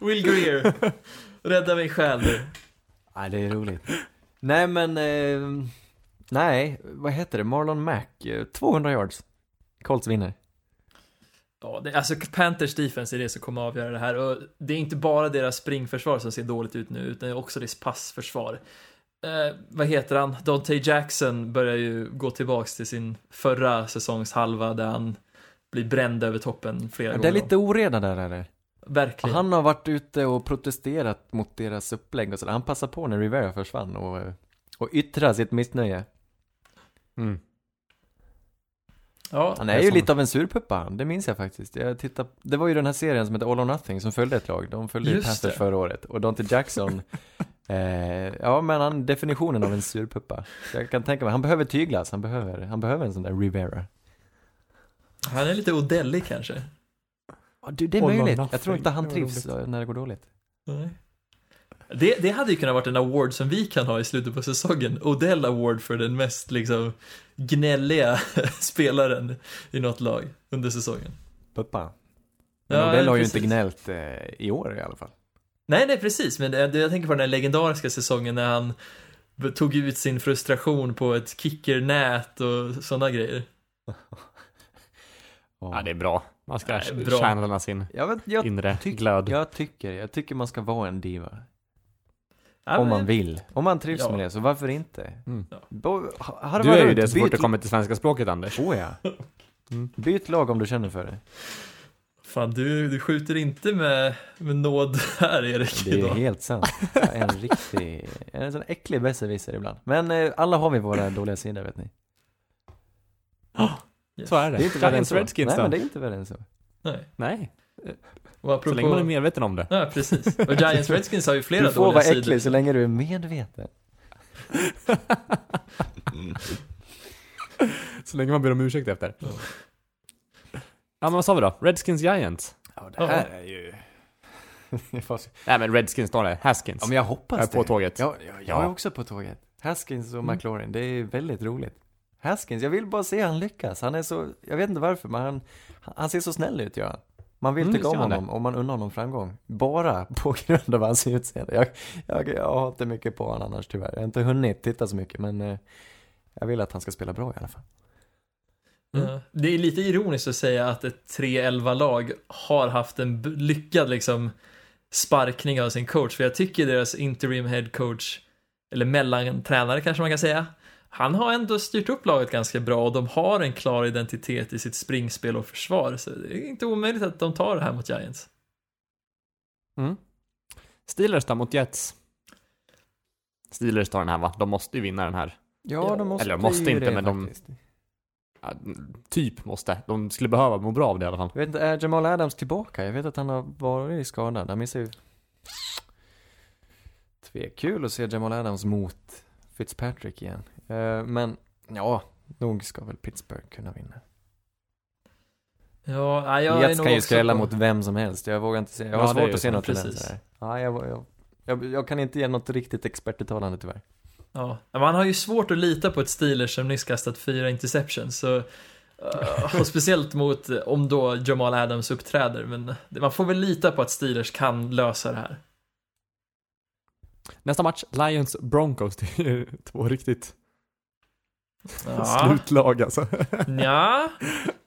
Will Greer. Rädda min själ nu. Nej, det är roligt. Nej, men, eh, nej, vad heter det? Marlon Mack, eh, 200 yards. Colts vinner. Ja, det, alltså Panthers defense är det som kommer att avgöra det här och det är inte bara deras springförsvar som ser dåligt ut nu utan också deras passförsvar. Eh, vad heter han? Dante Jackson börjar ju gå tillbaks till sin förra säsongs halva där han blir bränd över toppen flera Det gånger. är lite oreda där, är det. Verkligen. Han har varit ute och protesterat mot deras upplägg och sådär. Han passade på när Rivera försvann och, eh, och yttra sitt missnöje. Mm. ja, Han Det är är ju som- lite av en surpuppa han, det minns jag faktiskt. Jag tittar, det var ju den här serien som heter All or Nothing som följde ett lag. De följde ju Just Panthers det. förra året. Och Dante Jackson, eh, ja men han, definitionen av en surpuppa. Så jag kan tänka mig, han behöver tyglas, han behöver, han behöver en sån där Rivera. han är lite odellig kanske. Ja, du, det är All möjligt. Jag tror inte han Det trivs när det går dåligt. Nej. Det, det hade ju kunnat varit en award som vi kan ha i slutet på säsongen. Odell Award för den mest liksom gnälliga spelaren i något lag under säsongen. Puppa. Men Ja, Odell har ju precis. inte gnällt eh, i år i alla fall. Nej, nej precis, men jag tänker på den här legendariska säsongen när han tog ut sin frustration på ett kickernät och sådana grejer. Ja, det är bra. Man ska channela sin Jag, vet, jag, inre tyck- glöd. jag tycker, jag tycker man ska vara en diva. Ja, om men- man vill. Om man trivs Ja. med det, så varför inte? Mm. Bo, Du är ju det så fort det kommer till svenska språket, Anders. Oh ja. Mm. Byt lag om du känner för det. Fan, du, du skjuter inte med, med nåd här, Erik, Det är idag. helt sant. Jag är en riktig, en sån äcklig besserwisser ibland. Men eh, alla har vi våra dåliga sidor vet ni. Yes. Så är det. Det är inte värre än Giants så. Redskins Nej då? men det är inte värre än så. Nej. Nej, Och apropå... så länge man är medveten om det. Ja, precis. Och Giants Redskins har ju flera Du får dåliga vara sidor. äcklig så länge du är medveten. Så länge man ber om ursäkt efter. Ja. Ja, men vad sa vi då? Redskins Giants? Ja, det här är ju... Nej, men Redskins står det. Haskins. Ja men jag hoppas Jag är det. på tåget. Ja, ja, jag Ja. är också på tåget. Haskins och Mm. McLaurin, det är väldigt roligt. Haskins, jag vill bara se han lyckas. Han är så, jag vet inte varför, men han, han ser så snäll ut, gör han. Man vill Mm, tycka om honom och man unnar honom framgång. Bara på grund av hans utseende. Jag, jag, jag har inte mycket på honom annars tyvärr. Jag har inte hunnit titta så mycket, men eh, jag vill att han ska spela bra i alla fall. Mm. Ja. Det är lite ironiskt att säga att ett 3-11-lag har haft en lyckad liksom sparkning av sin coach, för jag tycker deras interim head coach, eller mellantränare kanske man kan säga, han har ändå styrt upp laget ganska bra och de har en klar identitet i sitt springspel och försvar, så det är inte omöjligt att de tar det här mot Giants. Mm. Steelers då mot Jets? Steelers tar den här va? De måste ju vinna den här. Ja, de måste Eller måste ju inte, det men de- faktiskt. Typ måste. De skulle behöva må bra av det i alla fall. Jag vet inte, är Jamal Adams tillbaka? Jag vet att han har varit skadad. Han missar ju... Tvekul att se Jamal Adams mot Fitzpatrick igen. Eh, men, ja, nog ska väl Pittsburgh kunna vinna. Ja, jag är Jets nog kan ju skrälla på- mot vem som helst. Jag vågar inte se. Jag har Ja, är svårt att se något precis. tendens där. Ja, jag, jag, jag, jag kan inte ge något riktigt expertuttalande tyvärr. Ja, man har ju svårt att lita på ett Steelers som nyss kastat fyra interceptions, så eh, och speciellt mot eh, om då Jamal Adams uppträder, men man får väl lita på att Steelers kan lösa det här. Nästa match, Lions Broncos. Det är två riktigt Ja, slutlag alltså. ja,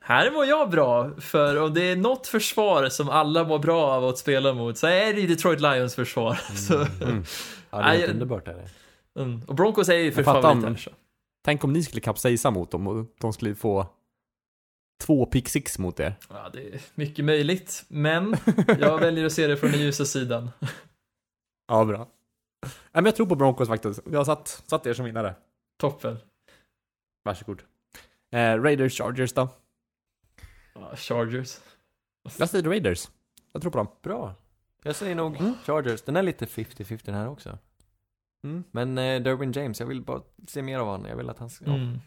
här mår jag bra, för om det är något försvar som alla mår bra av att spela mot så är det ju Detroit Lions försvar. Så, Mm. Ja, det är helt underbart är det. Mm. Och Broncos är ju för fattar om-. Tänk om ni skulle kapsejsa mot dem och de skulle få två pick six mot er. Ja, det är mycket möjligt, men jag väljer att se det från den ljusa sidan. Ja, bra. Nej, men jag tror på Broncos faktiskt. Jag har satt, satt er som vinnare. Toppen. Varsågod. Eh, Raiders Chargers då? Ja, Chargers. Jag säger Raiders. Jag tror på dem. Bra. Jag säger nog Mm. Chargers. Den är lite 50-50 den här också. Mm. Men eh, Derwin James, jag vill bara se mer av honom. Jag vill att han ska... Mm.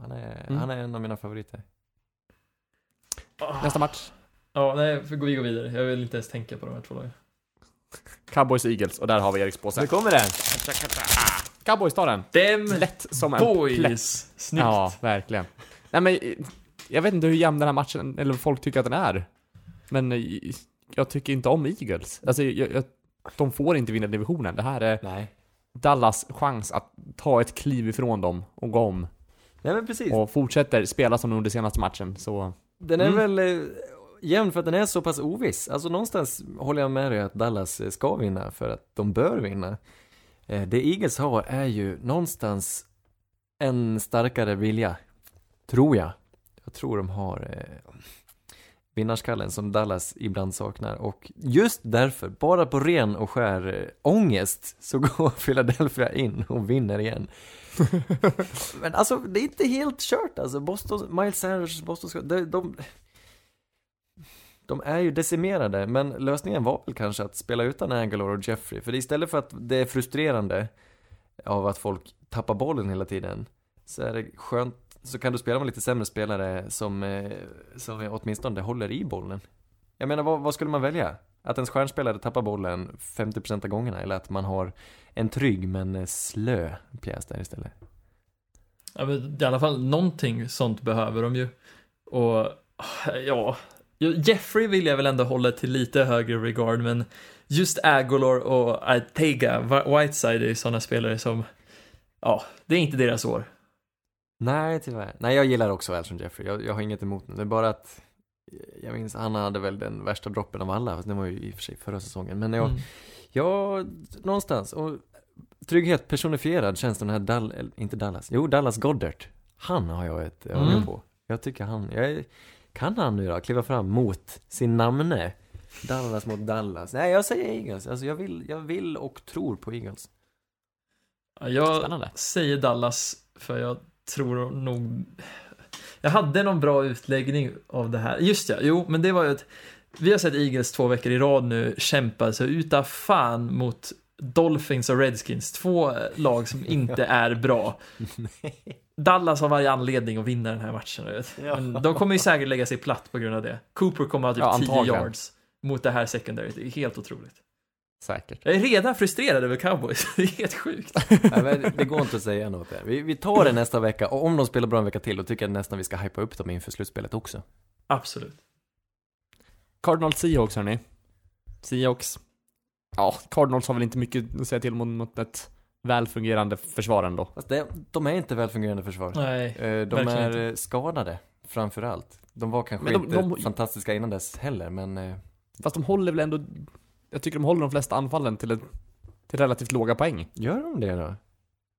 Han, är, Mm. han är en av mina favoriter. Nästa match. Ja, nej, vi går vi går vidare. Jag vill inte ens tänka på de här två lagen. Cowboys Eagles och där har vi Eriks påse. kommer den! Cowboys tar den. Dem Lätt som en plätt. Snyggt. Ja, verkligen. Nej men, jag vet inte hur jämn den här matchen, eller folk tycker att den är. Men jag tycker inte om Eagles. Alltså, jag, jag, de får inte vinna divisionen. Det här är Nej. Dallas chans att ta ett kliv ifrån dem och gå om. Nej men precis. Och fortsätter spela som de gjorde senaste matchen, så... Den är Mm. väl eh, jämn för att den är så pass oviss. Alltså någonstans håller jag med dig att Dallas eh, ska vinna för att de bör vinna. Eh, Det Eagles har är ju någonstans en starkare vilja. Tror jag. Jag tror de har vinnarskallen som Dallas ibland saknar och just därför, bara på ren och skär eh, ångest så går Philadelphia in och vinner igen. Men alltså, det är inte helt kört alltså. Boston, Miles Sanders, Boston, Scott, de, de, de är ju decimerade, men lösningen var väl kanske att spela utan Angelor och Jeffrey. För istället för att det är frustrerande av att folk tappar bollen hela tiden, så är det skönt, så kan du spela med lite sämre spelare som, eh, som åtminstone håller i bollen. Jag menar, vad, vad skulle man välja? Att ens stjärnspelare tappar bollen 50% av gångerna eller att man har en trygg men eh, slö pjäs där istället? Ja, men I alla fall någonting sånt behöver de ju. Och ja, Jeffrey vill jag väl ändå hålla till lite högre regard, men just Agolor och Artega, Whiteside är ju sådana spelare som, ja, det är inte deras år. Nej, tyvärr. Nej, jag gillar också Alshon Jeffrey. Jag, jag har inget emot det. Det är bara att jag minns, han hade väl den värsta droppen av alla, fast det var ju i och för sig förra säsongen. Men jag, Mm. ja, någonstans. Och trygghet personifierad känns den här Dall, inte Dallas, jo Dallas Goddard. Han har jag ett öga Mm. på. Jag tycker han, jag kan han nu då kliva fram mot sin namne? Dallas mot Dallas. Nej, jag säger Eagles. Alltså jag vill, jag vill och tror på Eagles. Ja, Jag Spännande. säger Dallas, för jag tror nog... Jag hade någon bra utläggning av det här. Just ja, jo, men det var ju att vi har sett Eagles två veckor i rad nu kämpa så utav fan mot Dolphins och Redskins, två lag som inte är bra. Dallas har varje anledning att vinna den här matchen. Men de kommer ju säkert lägga sig platt på grund av det. Cooper kommer ha typ Ja, 10 antagligen. yards mot det här secondaryt. Det är helt otroligt. Säkert. Jag är redan frustrerad över cowboys. Det är helt sjukt. Nej, men det går inte att säga något där. Vi, vi tar det nästa vecka, och om de spelar bra en vecka till, då tycker jag nästan vi ska hypa upp dem inför slutspelet också. Absolut. Cardinals Seahawks hörni. Seahawks. Ja, Cardinals har väl inte mycket att säga till om mot ett välfungerande försvar ändå. Fast det, de är inte välfungerande försvar. Nej. Eh, De är inte. skadade, framför allt. De var kanske Men de- inte de- fantastiska innan dess heller, men eh, Fast de håller väl ändå, jag tycker de håller de flesta anfallen till, ett, till relativt låga poäng. gör de det då?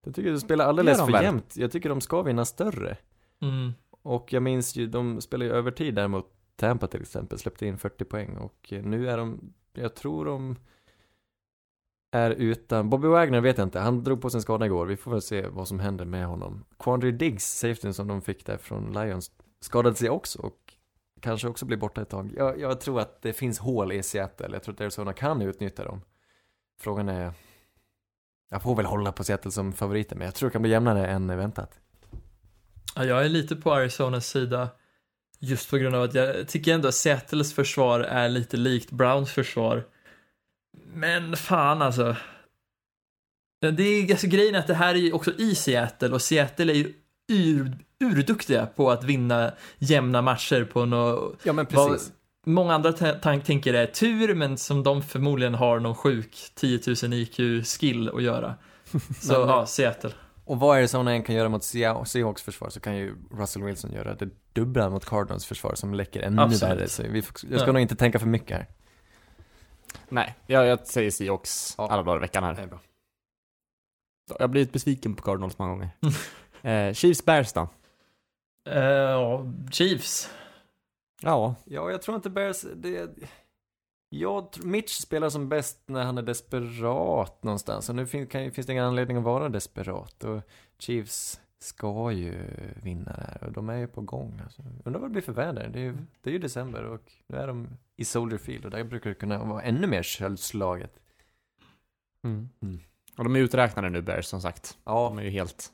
Jag tycker de spelar alldeles de för väl? jämnt. Jag tycker de ska vinna större. Mm. Och jag minns ju, de spelar ju övertid där mot Tampa till exempel, släppte in 40 poäng och nu är de, jag tror de är utan, Bobby Wagner vet jag inte, han drog på sin skada igår, vi får väl se vad som händer med honom. Quandry Diggs, safetyn som de fick där från Lions, skadade sig också och kanske också blir borta ett tag. Jag, jag tror att det finns hål i Seattle, jag tror att Arizona kan utnyttja dem. Frågan är, jag får väl hålla på Seattle som favoriter, men jag tror det kan bli jämnare än väntat. Ja, jag är lite på Arizonas sida just på grund av att jag tycker ändå att Seattles försvar är lite likt Browns försvar. Men fan alltså. Det är, alltså grejen är att det här är ju också i Seattle och Seattle är ju ur, urduktiga på att vinna jämna matcher på något Ja men Vad- Många andra tänker är tur, men som de förmodligen har någon sjuk 10 000 IQ-skill att göra. Så Men- ja, Seattle. Och vad Arizona än kan göra mot Sea- Seahawks försvar så kan ju Russell Wilson göra det dubbla mot Cardinals försvar som läcker ännu Absolut. värre. Så vi får, jag ska Ja. nog inte tänka för mycket här. Nej, jag, jag säger Seahawks Ja. alla dagar i veckan här. är bra. Jag har blivit besviken på Cardinals många gånger. eh, Chiefs Bears då? Eh, Ja, Chiefs. Ja, Ja, jag tror inte Bears, det... Jag, tr- Mitch spelar som bäst när han är desperat någonstans. Och nu fin, kan, finns det ingen anledning att vara desperat. Och Chiefs ska ju vinna det här. Och de är ju på gång. Alltså. Undrar vad det blir för väder. Det är, ju, det är ju december och nu är de i Soldier Field. Och där brukar det kunna vara ännu mer köldslaget. Mm. Mm. Och de är uträknade nu, Bears, som sagt. Ja, De är ju helt...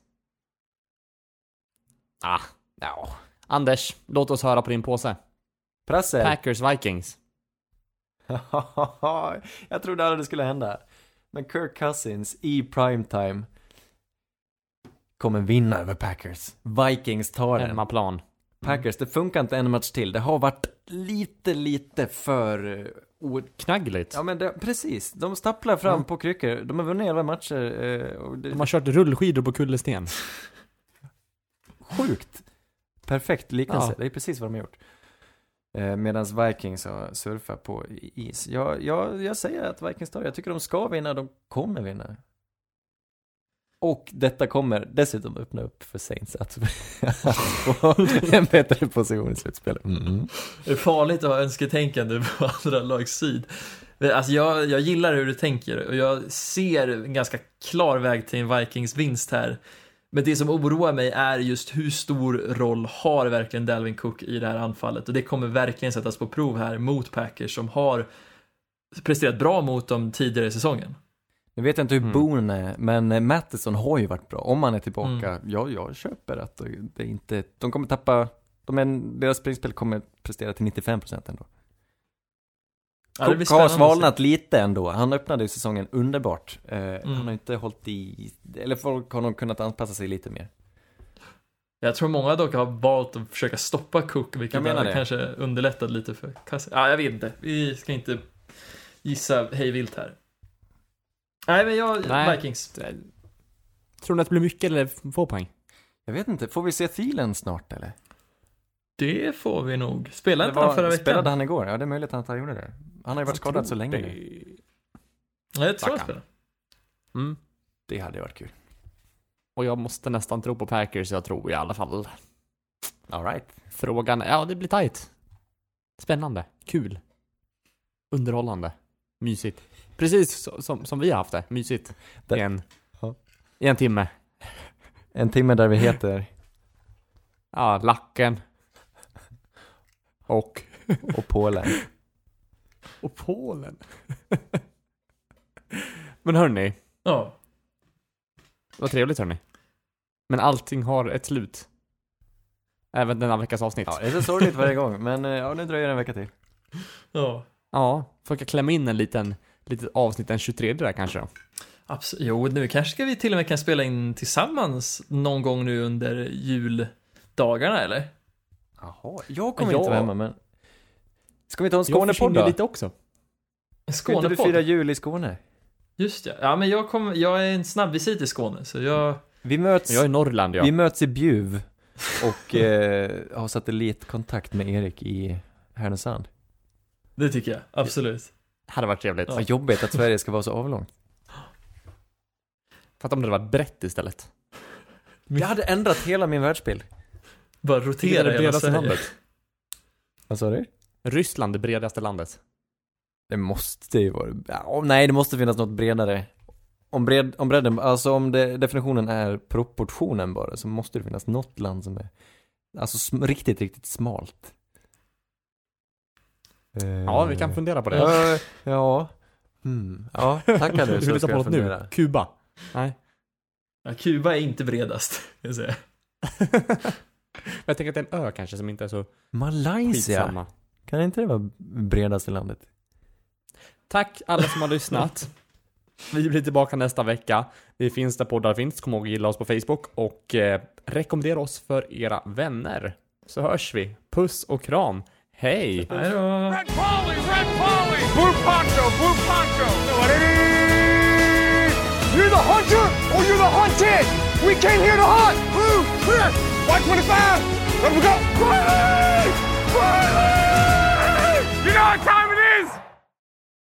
Ah, ja. Anders, låt oss höra på din påse. Prasse. Packers Vikings. jag trodde aldrig det skulle hända. Men Kirk Cousins i primetime kommer vinna över Packers. Vikings tar den. Hemmaplan. Packers, det funkar inte en match till. Det har varit lite, lite för... eh, Knaggligt. Ja men det, precis, de stapplar fram Mm. på kryckor. De har vunnit 11 matcher. Eh, och det, De har kört rullskidor på kullersten. Sjukt. Perfekt liknelse. Ja. Det är precis vad de har gjort. Eh, Medan Vikings har surfat på is. Jag, jag, jag säger att Vikings tar. Jag tycker de ska vinna. De kommer vinna. Och detta kommer dessutom öppna upp för Saints att att få en bättre position i slutspelet. Mm. Det är farligt att ha önsketänkande på andra lags. Men Alltså jag, jag gillar hur du tänker och jag ser en ganska klar väg till en Vikings vinst här. Men det som oroar mig är just hur stor roll har verkligen Dalvin Cook i det här anfallet och det kommer verkligen sättas på prov här mot Packers som har presterat bra mot dem tidigare i säsongen. Nu vet jag inte hur Mm. Boone är, men eh, Mattison har ju varit bra. Om han är tillbaka, Mm. ja, jag köper att det inte, de kommer tappa, de är, deras springspel kommer prestera till 95% ändå. Ja, det har svalnat lite ändå. Han öppnade ju säsongen underbart. Eh, Mm. Han har inte hållit i, eller folk har nog kunnat anpassa sig lite mer. Jag tror många dock har valt att försöka stoppa Cook, vilket Jag menar har det. kanske underlättat lite för Cousins. Ja, jag vet inte. Vi ska inte gissa hej vilt här. Nej, men jag, Nej. Vikings. Tror ni att det blir mycket eller få poäng? Jag vet inte, får vi se Thielen snart eller? Det får vi nog. Spelade Det inte han förra veckan? Spelade han igår? Ja, det är möjligt att han gjorde det. Han har ju varit skadad så länge nu. Ja, jag tror han spelade. Mm. Det hade varit kul. Och jag måste nästan tro på Packers, jag tror i alla fall. Alright. Frågan, ja det blir tight. Spännande, kul. Underhållande, mysigt. Precis så, som, som vi har haft det, mysigt. Det- I en, Ja. I en timme. En timme där vi heter Ja, lacken. Och, och Polen. och Polen. Men hörni, Ja. vad trevligt hörni. Men allting har ett slut. Även denna veckas avsnitt. Ja, det är så sorgligt varje gång, men eh, ja, nu dröjer det en vecka till. Ja. Ja, försöka klämma in en liten, litet avsnitt den 23 där kanske då. Absolut. Jo, nu kanske ska vi till och med kan spela in tillsammans någon gång nu under juldagarna, eller? Jaha, jag kommer Ja. inte vara hemma, men... Ska vi ta en Jag Skånepodd då? lite också. En Ska inte du Skånepodd? fira jul i Skåne? Just ja. Ja, men jag, kom, jag är en snabbvisit i Skåne, så jag... Vi möts, Jag är i Norrland ja. vi möts i Bjuv och eh, har satellitkontakt med Erik i Härnösand. Det tycker jag, absolut. hade varit trevligt. Vad jobbigt att Sverige ska vara så avlångt. Fatta om det var brett istället. Jag hade ändrat hela min världsbild. Bara rotera det hela bredaste landet? Vad sa du? Ryssland, det bredaste landet. Det måste ju vara, ja, nej det måste finnas något bredare. Om, bred, om bredden, alltså om det, definitionen är proportionen bara, så måste det finnas något land som är, alltså sm, riktigt, riktigt smalt. Ja, vi kan fundera på det. Ja, ja. Mm. Ja, tackar du. du så vill på något nu? Kuba? Nej. Ja, Kuba är inte bredast, ska jag säga. jag tänker att det är en ö kanske som inte är så Malaysia? skitsamma. Kan inte det vara bredaste landet? Tack alla som har lyssnat. Vi blir tillbaka nästa vecka. Vi finns där poddar finns. Kom ihåg att gilla oss på Facebook och eh, rekommendera oss för era vänner. Så hörs vi. Puss och kram. Hej! Hej då! Red Polly, Red Polly, Blue Poncho, Blue Poncho. What it is? You're the hunter or you're the hunted? We came here to hunt. Blue. 125! Let him go! Quietly! Quietly! You know what time